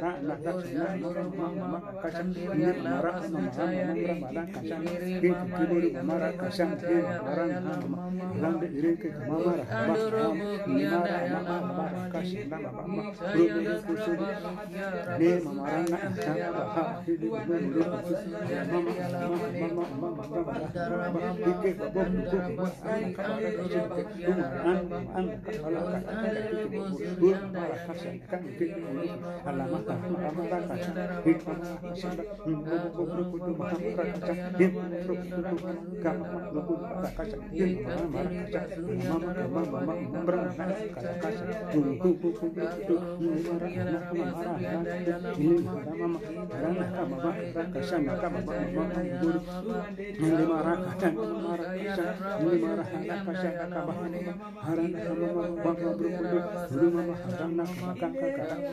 Hara Alamat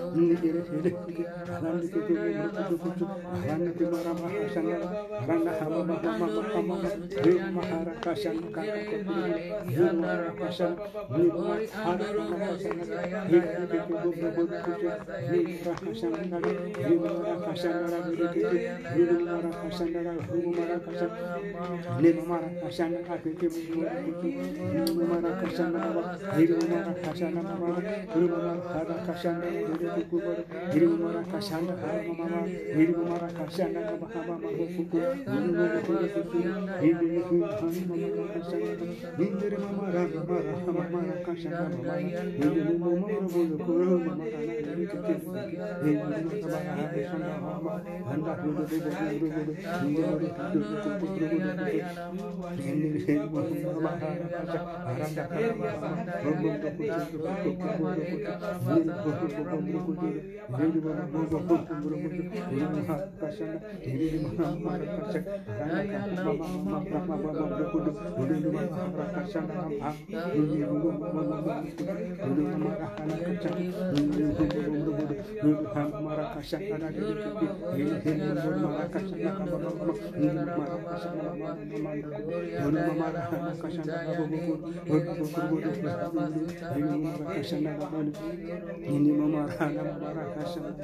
Harana Ranti Devi mara Mahama marakasana mama hiru mama mama mama mama mama mama mama mama handa ini memarah marah kasih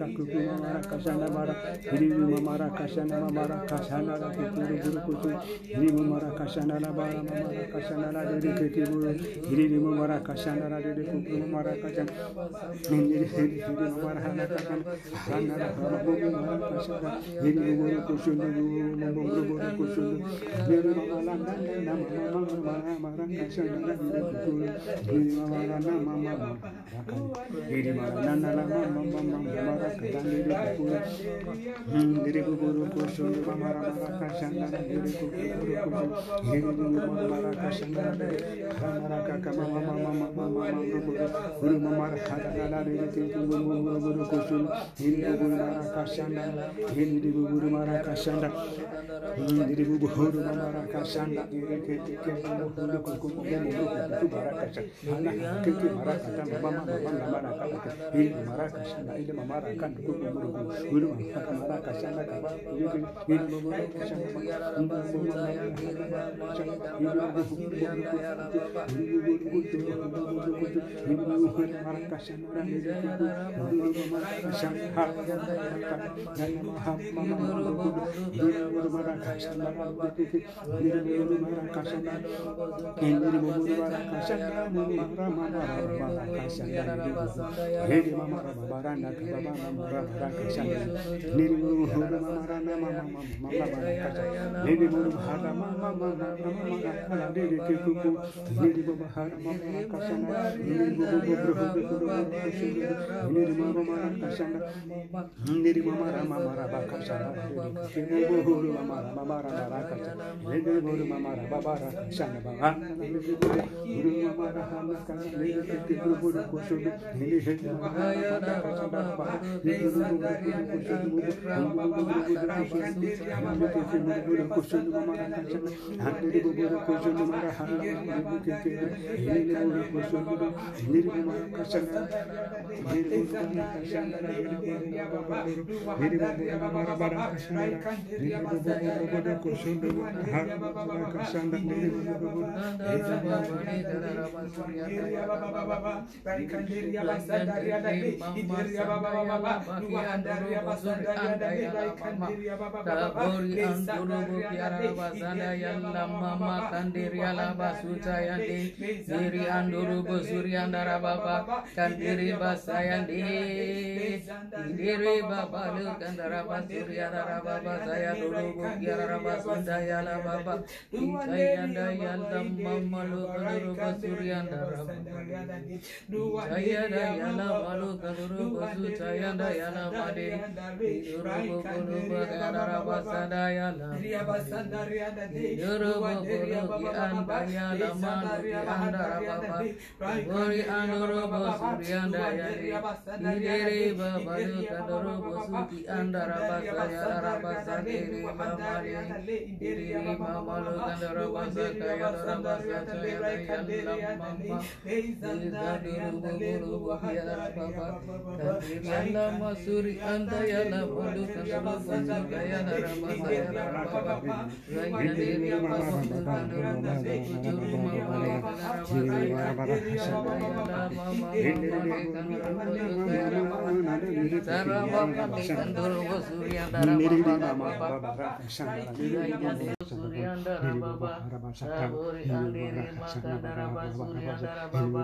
مارا نما مارا مارا نہ dan diriku diriku guru kursu pamara maraka sandara diriku guru kursu diriku guru maraka sandara maraka kama mama mama mama guru guru mamara hadana diriku guru guru guru kursu diriku guru maraka sandara diriku guru maraka sandara diriku guru maraka sandara diriku guru guru kursu guru kursu maraka sandara anak kiki maraka mama mama mama maraka diriku maraka sandara ini maraka mama kandiri Baba, basuta yande Siri andurubu suri andara baba kandiri basayande Indiri baba lu kandara basuri andara baba saya durubu kiara basunda yalla baba Ijayanda yalla mama lu kandurubu basuri andara baba Ijayanda yalla malu kandurubu basuta yanda yalla made Durubu kulubu kandara basanda yalla Durubu kulubu anda yalla malu ki andara baba Bori andurubu suri anda yalla Indiri baba lu kandurubu suki andara basa yalla basa diri mama li Diri mama lu kandara basa kaya dara basa yalla yalla mama سوریا رو سور ر mama li kandurubu suki yalla baba Sara baba li kandurubu suri andara baba baba Suryandara Baba, Andiri Makandara Basuryandara Baba,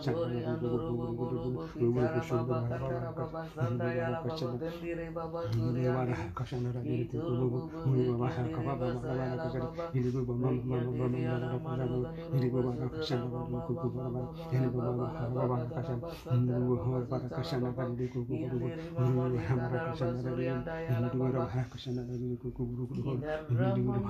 Saburi Anduru Buru Bukitara Baba, Kandara Baba, Sandayara Baba, Gandiri Baba, Suryandi, Ituru Buguri, Andiri Basayara Baba, Yandiri Yara Maru Ganduru Basura Baba, Baba, Baba, Baba, Baba, Kasandara Baba, Yandiri Mama,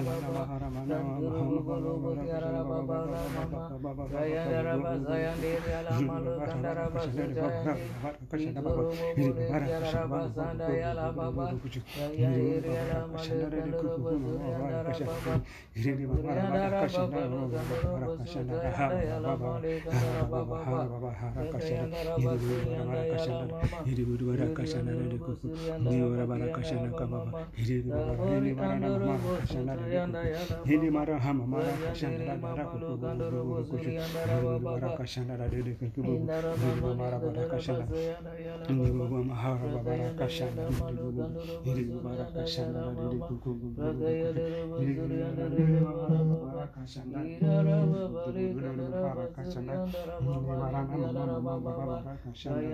Baba, Thank mara mara mara Hindi mara nama mama mara kashanda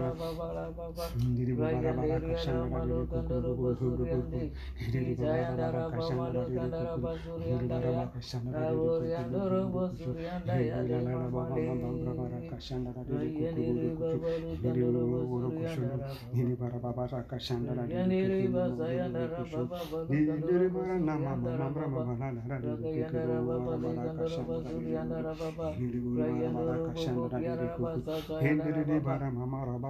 Hindi mara kashanda ra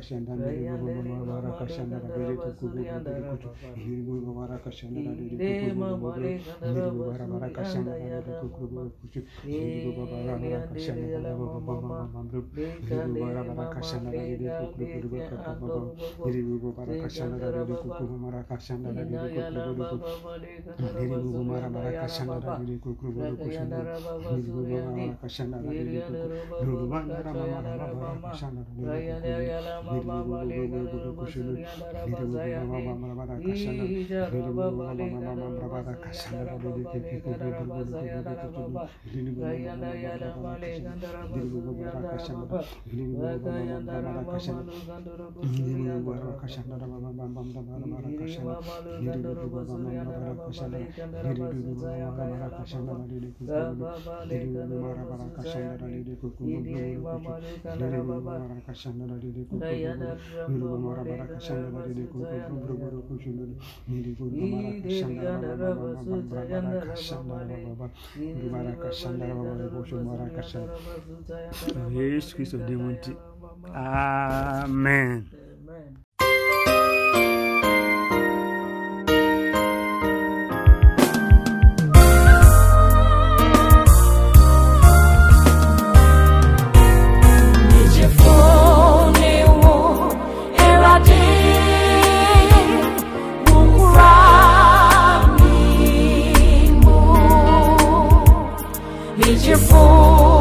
de kuku Hindi mara mama mara kashanda Diri bubur bara kashanda ra diri kukri bubur Diri ra diri mama bubur bubur Diri bara baba shanda ra diri kukri bubur Diri bara baba baba kashanda Diri bubur bubur bubur Diri lala baba baba baba kashanda Diri bubur baba bara kashanda Diri bubur bara kashanda Diri bara bara kashanda ra diri kukri bubur bubur bubur Diri bara bara kashanda ra diri mana ada di Amen. Oh.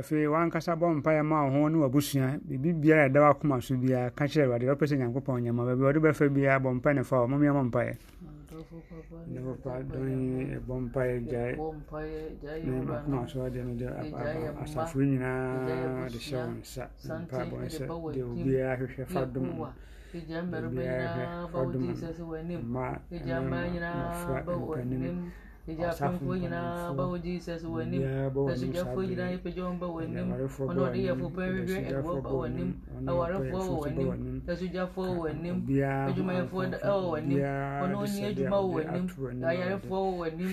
Afei wankasa bɔ mpaeɛ ma wo ho ne wabusua. Biribi biara ɛda wakoma so biara ka kyerɛ awurade wopɛ sɛ nyankopɔn nyɛma baabi wɔde bɛfa biara bɔ mpae ne fa wɔ momeɛmɔ mpaeɛ. Ne papa dɔn ɛbɔ mpaeɛ gyae. ne makoma so de no de asafo nyinaa de hyɛ wo nsa. Mpaebɔ sɛ deɛ obiara hwehwɛ fa dom obiara hwɛ fa dom ma mmɔfra mpanim agyafomfoɔ nyinaa bɛwɔ jesus wɔ anim asogyafoɔ nyinaa yɛpagya wɔn ba wɔ anim ɔne ɔde yɛfo pa hwehwɛ ɛboɔ ba wɔ anim awarefoɔ wɔ anim asogyafoɔ wɔ anim adwumayɛfoɔ wɔ anim ɔne ɔni adwuma wɔ anim ayarefoɔ wɔ anim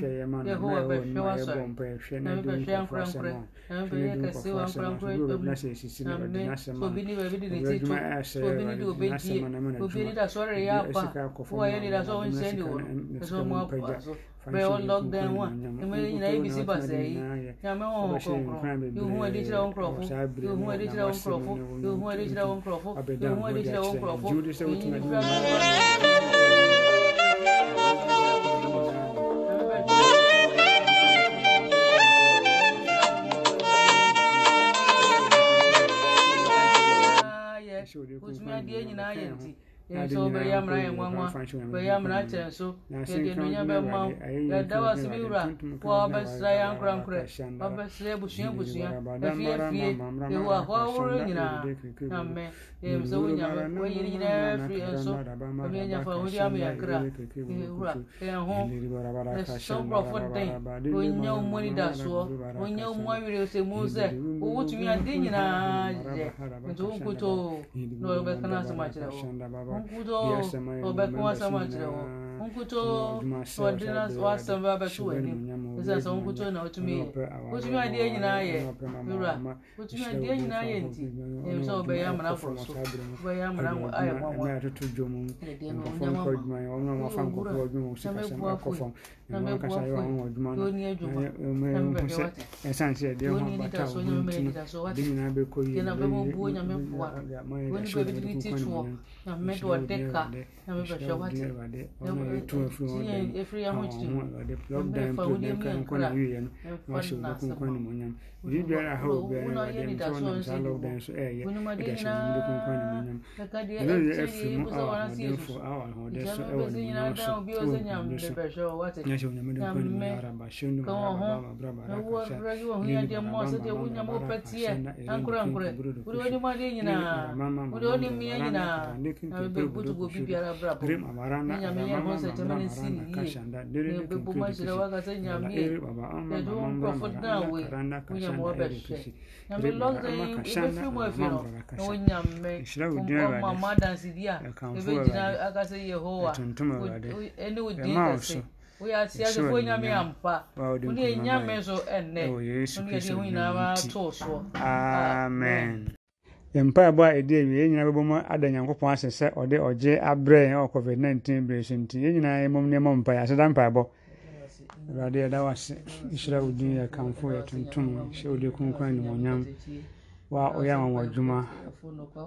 yɛho wɔ bɛhwɛ wasɔre na mepɛhwɛ ankorankora na mepɛyɛ kɛse wɔ ankorankora ame obi ne baabi de ne ti to obi ne de obɛdie obi ne da sɔre yɛ apa wɔ yɛ ne da sɔ wɔn nhyɛ ne wɔ no ɛsɛ bɛɛ ɔlɔgdɛn ho a nyina yi bi si basa yi nyame wɔn wɔn kɔnkɔn ihu ɛdi kyerɛ wɔn nkorɔfo ihu ɛdi kyerɛ wɔn nkorɔfo ihu ɛdi kyerɛ wɔn nkorɔfo ihu ɛdi kyerɛ wɔn nkorɔfo ihu ɛdi kyerɛ wɔn nkorɔfo. otumadiɛ nyinaa yɛ nti so bɛyɛ amena yɛ nwanwa bɛyɛ amena kyerɛ so yɛde nnonya bɛma wo yɛda wo ase bi wura wo a wobɛsra yɛ ankorankorɛ wabɛsrɛ abusua abusua afiafie ɛwɔ ahoa woro nyinaa amɛ sɛ wo nyame wɔyere nyinaa firi nso ɔbɛyɛ nyafa wode ama yɛ kra wura yɛn ho ɛsɛ nkurɔfo den wɔnya wo mu anidasoɔ wɔnya wo mu awerɛ sɛ mu sɛ wowotumi ade nyinaa yɛ nti wo nkutoo na wɔbɛka no asɛm akyerɛ wo wo nkutoo na wɔbɛka wo asɛm akyerɛ wo nkuto ordinance wasɛm ba bɛto w'anim ɛsɛ sɛ wo nkuto na wotumi yɛ wotumi adeɛ nyinaa yɛ wura wotumi adeɛ nyinaa yɛ nti ɛm sɛ wobɛyɛ amana foro so wobɛyɛ amana ayɛ mɔmɔ na mɛboa kɔni na mɛbɛhwɛ wate wɔni nita so nyɛ mɛmɛ nita so wate. Yɛna bɛbɔ buo nyame boa wɔni bɛbi diri ti toɔ na mɛmɛ dɔɔ de ka na mɛbɛhwɛ wate ɛtu afiri wɔn dan mu wɔn wɔde plɔg dan plɔg na zibbiara ha obiara wade ntɔ nam saa lockdown so ɛyɛ ɛda hyɛ nyame de kunkwa ne no wabɛhwɛ a amen. Ɛdi awie yɛn nyinaa bɛbɔ ada nyankopɔn ase sɛ ɔde ɔgye abrɛ ɔ covid-19 berɛ so nti yɛn nyinaa yɛmmom nneɛma mpaeɛ aseda mpaebɔ awurade yɛda wo ase nhyira wo din yɛkamfo yɛtontom hyɛ wode kronkron animonyam wa woyɛ anwanwɔ adwuma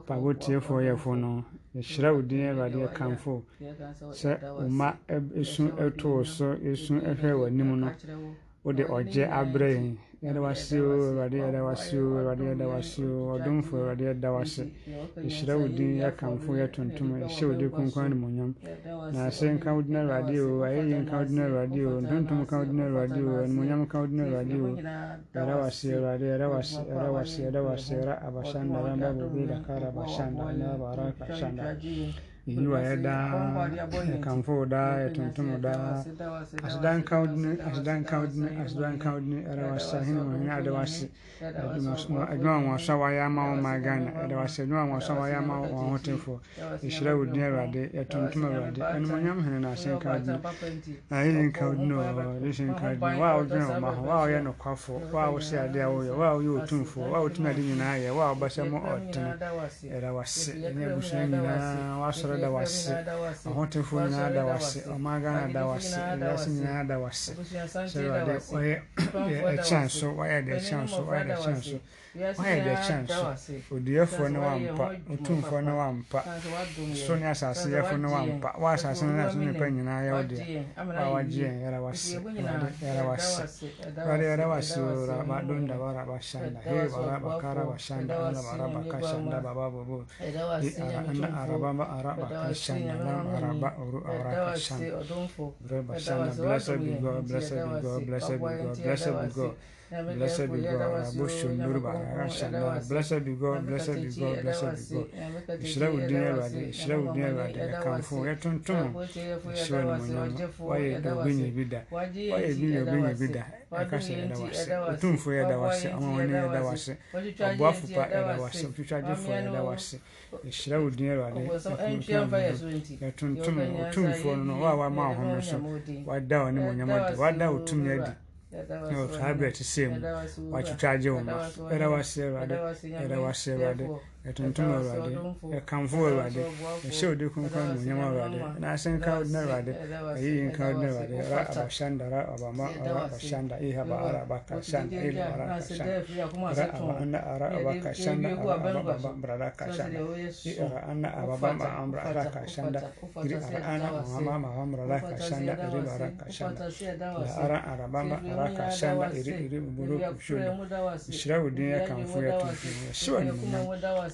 mpaebɔ tiefoɔ yɛfo no yɛhyira wo din awurade yɛkamfo sɛ ma ɛsu ɛtoo so ɛsu ɛhwɛ w'anim no wode ɔgye abrɛ yɛn o awurade o awurade o ɔdomfo awurade yɛda wase yɛhyira wo din yɛkamfo yɛtontom yɛhyɛ wo din kronkron animonyam na ase nka wo din awurade o ayɛyɛ nka wo din awurade o ntontom ka wo din awurade o animonyam ka wo din awurade o yɛda wase awurade wase yɛda wase yɛra abashanda ramba bobe dakara abashanda naba araka shanda yiyi wa yɛ daa yɛkamfo wo daa yɛtontom wo daa aseda nka wo din aseda nka wo din aseda nka wo din ɛda wase ahene mu hene ada wase adwuma a wɔayɛ ama wo ma ghana ɛda wase adwuma a wɔaso a wɔayɛ ama wɔn ahotefoɔ yɛhyira wo din awurade yɛtontom awurade animonyam hene na ase nka wo din ayɛyɛ nka wo din o yɛhyɛ nka wo din wo a wodwene wo ma ho wo a woyɛ nokwafo wo a wosɛ adeɛ a woyɛ wo a woyɛ otumfoɔ wo a wotumi ade nyinaa yɛ wo a wobɛsɛ mo ɔtene ɛda wase ɛne abusua nyinaa woasɔre da wase ahotefoɔ nyinaa da wase ɔma ghana da wase wiase nyinaa da wase sɛ awurade wɔyɛ ɛkyɛn so wɔyɛ de ɛkyɛn so wɔyɛ de ɛkyɛn so wɔyɛ de ɛkyɛn so odiɛfoɔ ne wampa otumfoɔ ne wampa so ne asase yɛfo ne wampa wo asase no ne so nipa nyinaa yɛ wo deɛ wo a wagye yɛn yɛra wase yɛra wase awurade yɛra wase o raba donda wara bashanda he wara bakara bashanda ala bara bakashanda baba bobo anda araba ba araba kashanda lam araba uru ara kashanda. Bre bashanda blessed be God blessed be God blessed be God blessed be God Blessed be God. Blessed be God. Blessed be God. Blessed be God. Ìṣẹ́lẹ̀ wò dín ẹ̀rọ adé. Ìṣẹ́lẹ̀ wò dín ẹ̀rọ adé. Ẹ̀ka fún ẹ̀ tuntun. Ìṣẹ́lẹ̀ ni mo yàn mọ́. Wáyé ẹ̀dá gbẹ̀yìn ibi dà. Wáyé gbẹ̀yìn gbẹ̀yìn ibi dà. Ẹ̀ka sẹ̀ ẹ̀dá wá sí. Òtúnfọ̀ ẹ̀dá wá sí. Àwọn ọ̀nà ẹ̀dá wá sí. Ọ̀bọ̀ àfùpá ẹ̀dá wá sí. Òtútù àjẹfọ̀ ẹ̀dá wá sí. Ìṣẹ́lẹ̀ wò dín ẹ̀rọ adé. Ẹ̀ tuntun. Òtúnfọ̀ nù. Wà wá máa hàn mí sùn. Wà dá ọ̀ ní mo yàn mọ́ di. Wà dá òtún yẹn di otuhabire ekisiimu wakikyagye mu maaso era wasiibadde era wasiibadde ɛtontom awurade ɛkamfo awurade ɛhyɛ wo de kronkron no nyam awurade na ase nka wo din awurade ɛyiyi nka wo din awurade ra abashanda ra abama ra abashanda ihaba ara abaka shanda ila ara kashanda ra aba anda ara abaka shanda ara ababa brada kashanda i ara anda ababa ma ambra ara kashanda iri ara ana mama ma ambra ra kashanda iri ara kashanda la ara arabama ara kashanda iri iri buru kushuda ishira wo din yɛkamfo yɛtontom Yɛhyɛ wo efie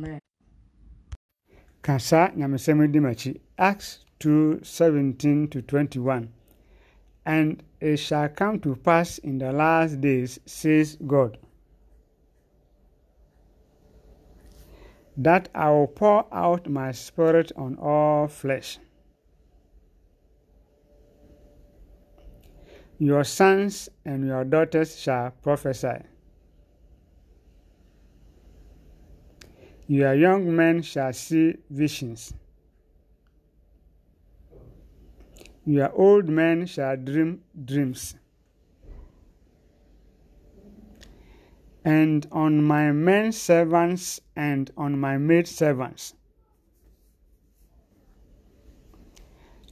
mu ka saa nyamesɛm di makyi acts 2:17-21 and it shall come to pass in the last days says god. That i will pour out my spirit on all flesh your sons and your daughters shall prophesy Your young men shall see visions. Your old men shall dream dreams. And on my men servants and on my maid servants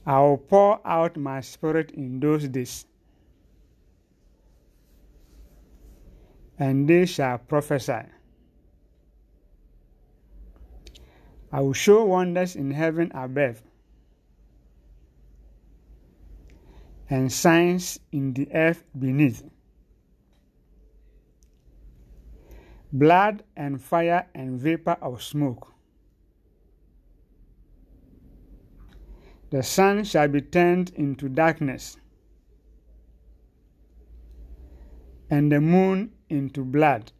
I will pour out my spirit in those days, and they shall prophesy. I will show wonders in heaven above and signs in the earth beneath blood and fire and vapor of smoke. The sun shall be turned into darkness and the moon into blood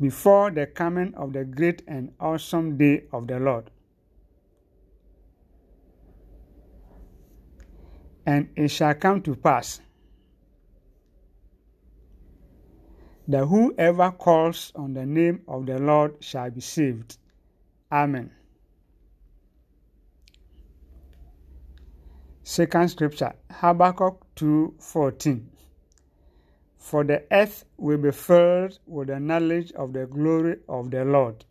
before the coming of the great and awesome day of the Lord. And it shall come to pass that whoever calls on the name of the Lord shall be saved. Amen. Second scripture, Habakkuk 2:14. For the earth will be filled with the knowledge of the glory of the Lord.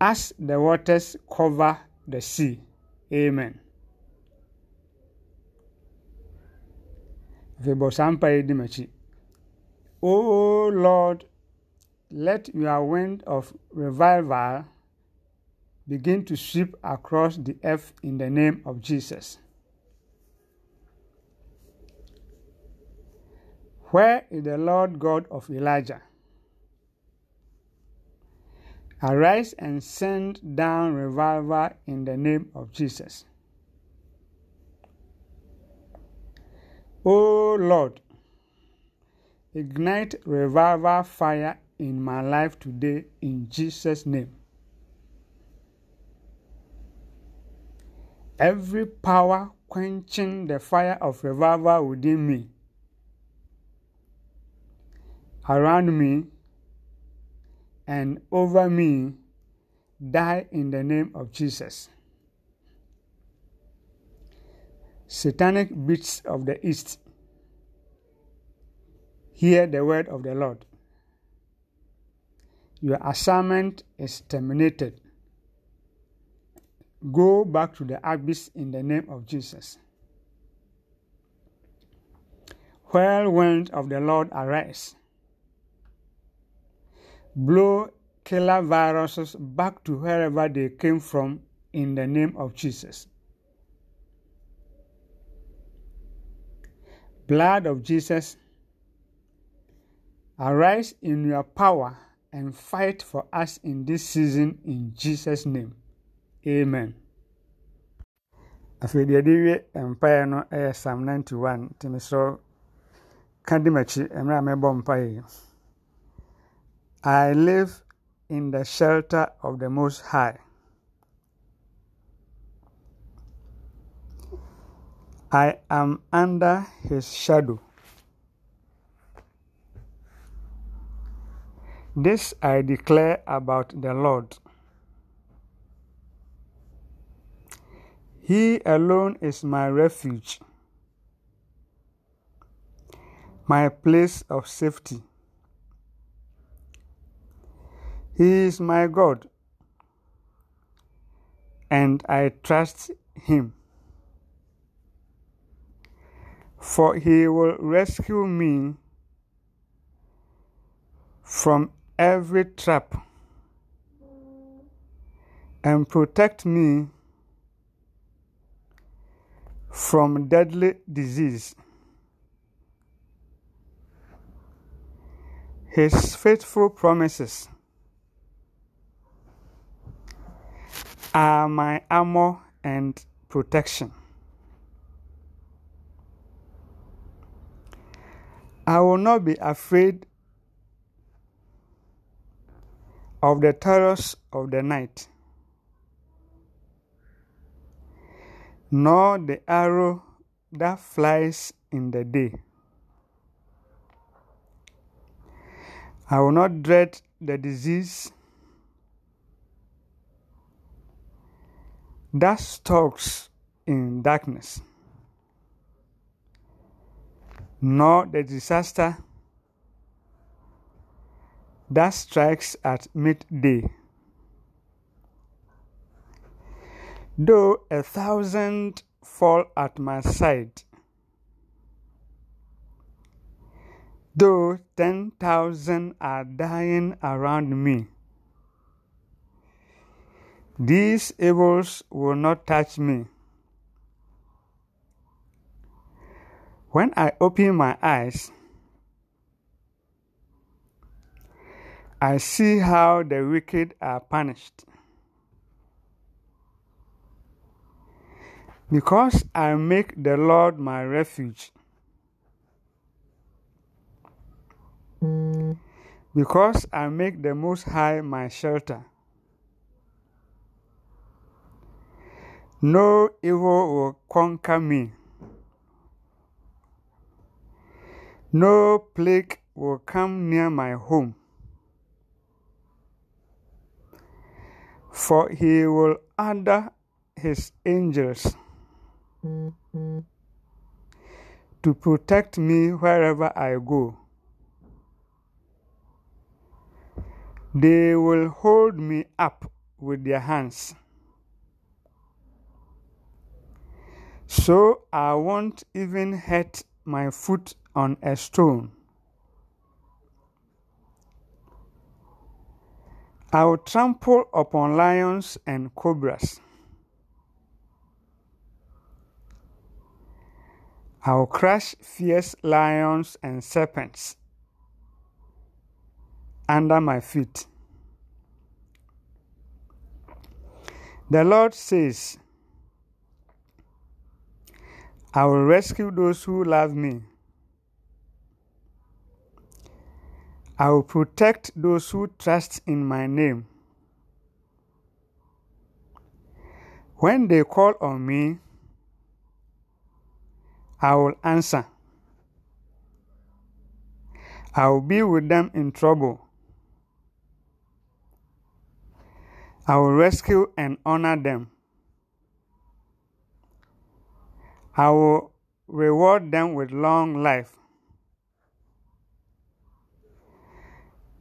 As the waters cover the sea. Amen. M'akyi o lord let your wind of revival begin to sweep across the earth in the name of jesus. Where is the lord god of elijah? Arise and send down revival in the name of jesus O Lord, ignite revival fire in my life today in Jesus' name. Every power quenching the fire of revival within me, around me, and over me, die in the name of Jesus. Satanic beasts of the east hear the word of the Lord. Your assignment is terminated. Go back to the abyss in the name of Jesus. Whirlwind of the Lord arise. Blow killer viruses back to wherever they came from in the name of Jesus. Blood of Jesus, arise in your power and fight for us in this season in Jesus' name. Amen. afei deɛ de wie mpaeɛ no yɛ psalm 91 nti mesrɛ ka di m'akyi mmerɛ a mɛbɔ mpaeɛ I live in the shelter of the Most High. I am under his shadow. This I declare about the Lord. He alone is my refuge, my place of safety. He is my God, and I trust him. For he will rescue me from every trap and protect me from deadly disease. His faithful promises are my armor and protection. I will not be afraid of the terrors of the night, nor the arrow that flies in the day. I will not dread the disease that stalks in darkness, nor the disaster that strikes at midday. Though a thousand fall at my side, though ten thousand are dying around me, these evils will not touch me. When I open my eyes, I see how the wicked are punished. Because I make the Lord my refuge. Because I make the Most High my shelter. No evil will conquer me. No plague will come near my home. For he will order his angels to protect me wherever I go. They will hold me up with their hands. So I won't even hurt my foot on a stone. I will trample upon lions and cobras. I will crush fierce lions and serpents under my feet. The Lord says, I will rescue those who love me. I will protect those who trust in my name. When they call on me, I will answer. I will be with them in trouble. I will rescue and honor them. I will reward them with long life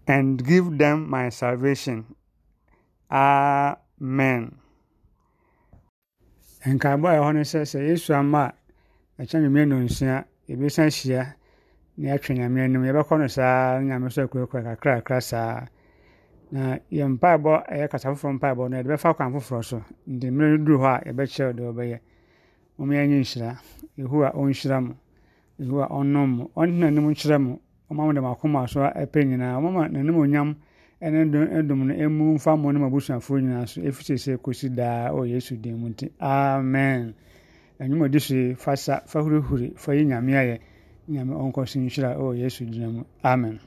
and give them my salvation. Amen. nkaebɔ a ɛhɔ no sɛ sɛ yesu ama a ɛkyɛ no nsia yɛbɛsan hyia na yɛatwe nyame anim. Yɛbɛkɔ no saa na nyame so akurakura kakrakra saa. Na yɛ mpaebɔ ɛyɛ kasa foforɔ mpaebɔ no yɛde bɛfa kwan foforɔ so. Nti mmerɛ no duru hɔ a yɛbɛkyerɛw deɛ wɔbɛyɛ moma yɛnyɛ nhyira. Yehowa ɔnhyira mo. Yehowa ɔnnom mo. Ɔntena anim nkyerɛ mo. Ɔma mo de mo akoma so ɛpɛ nyinaa ɔmama n'anim onyam ɛne ɛdom no ɛmu mfa mo ne mo abusuafoɔ nyinaa so sɛ kɔsi daa ɔ yesu din mu nti amen. A ɔdi so yi fa sa fa hurihuri fa yi nyame ayɛ nyame ɔnkɔ so nhyira ɔ yesu din mu amen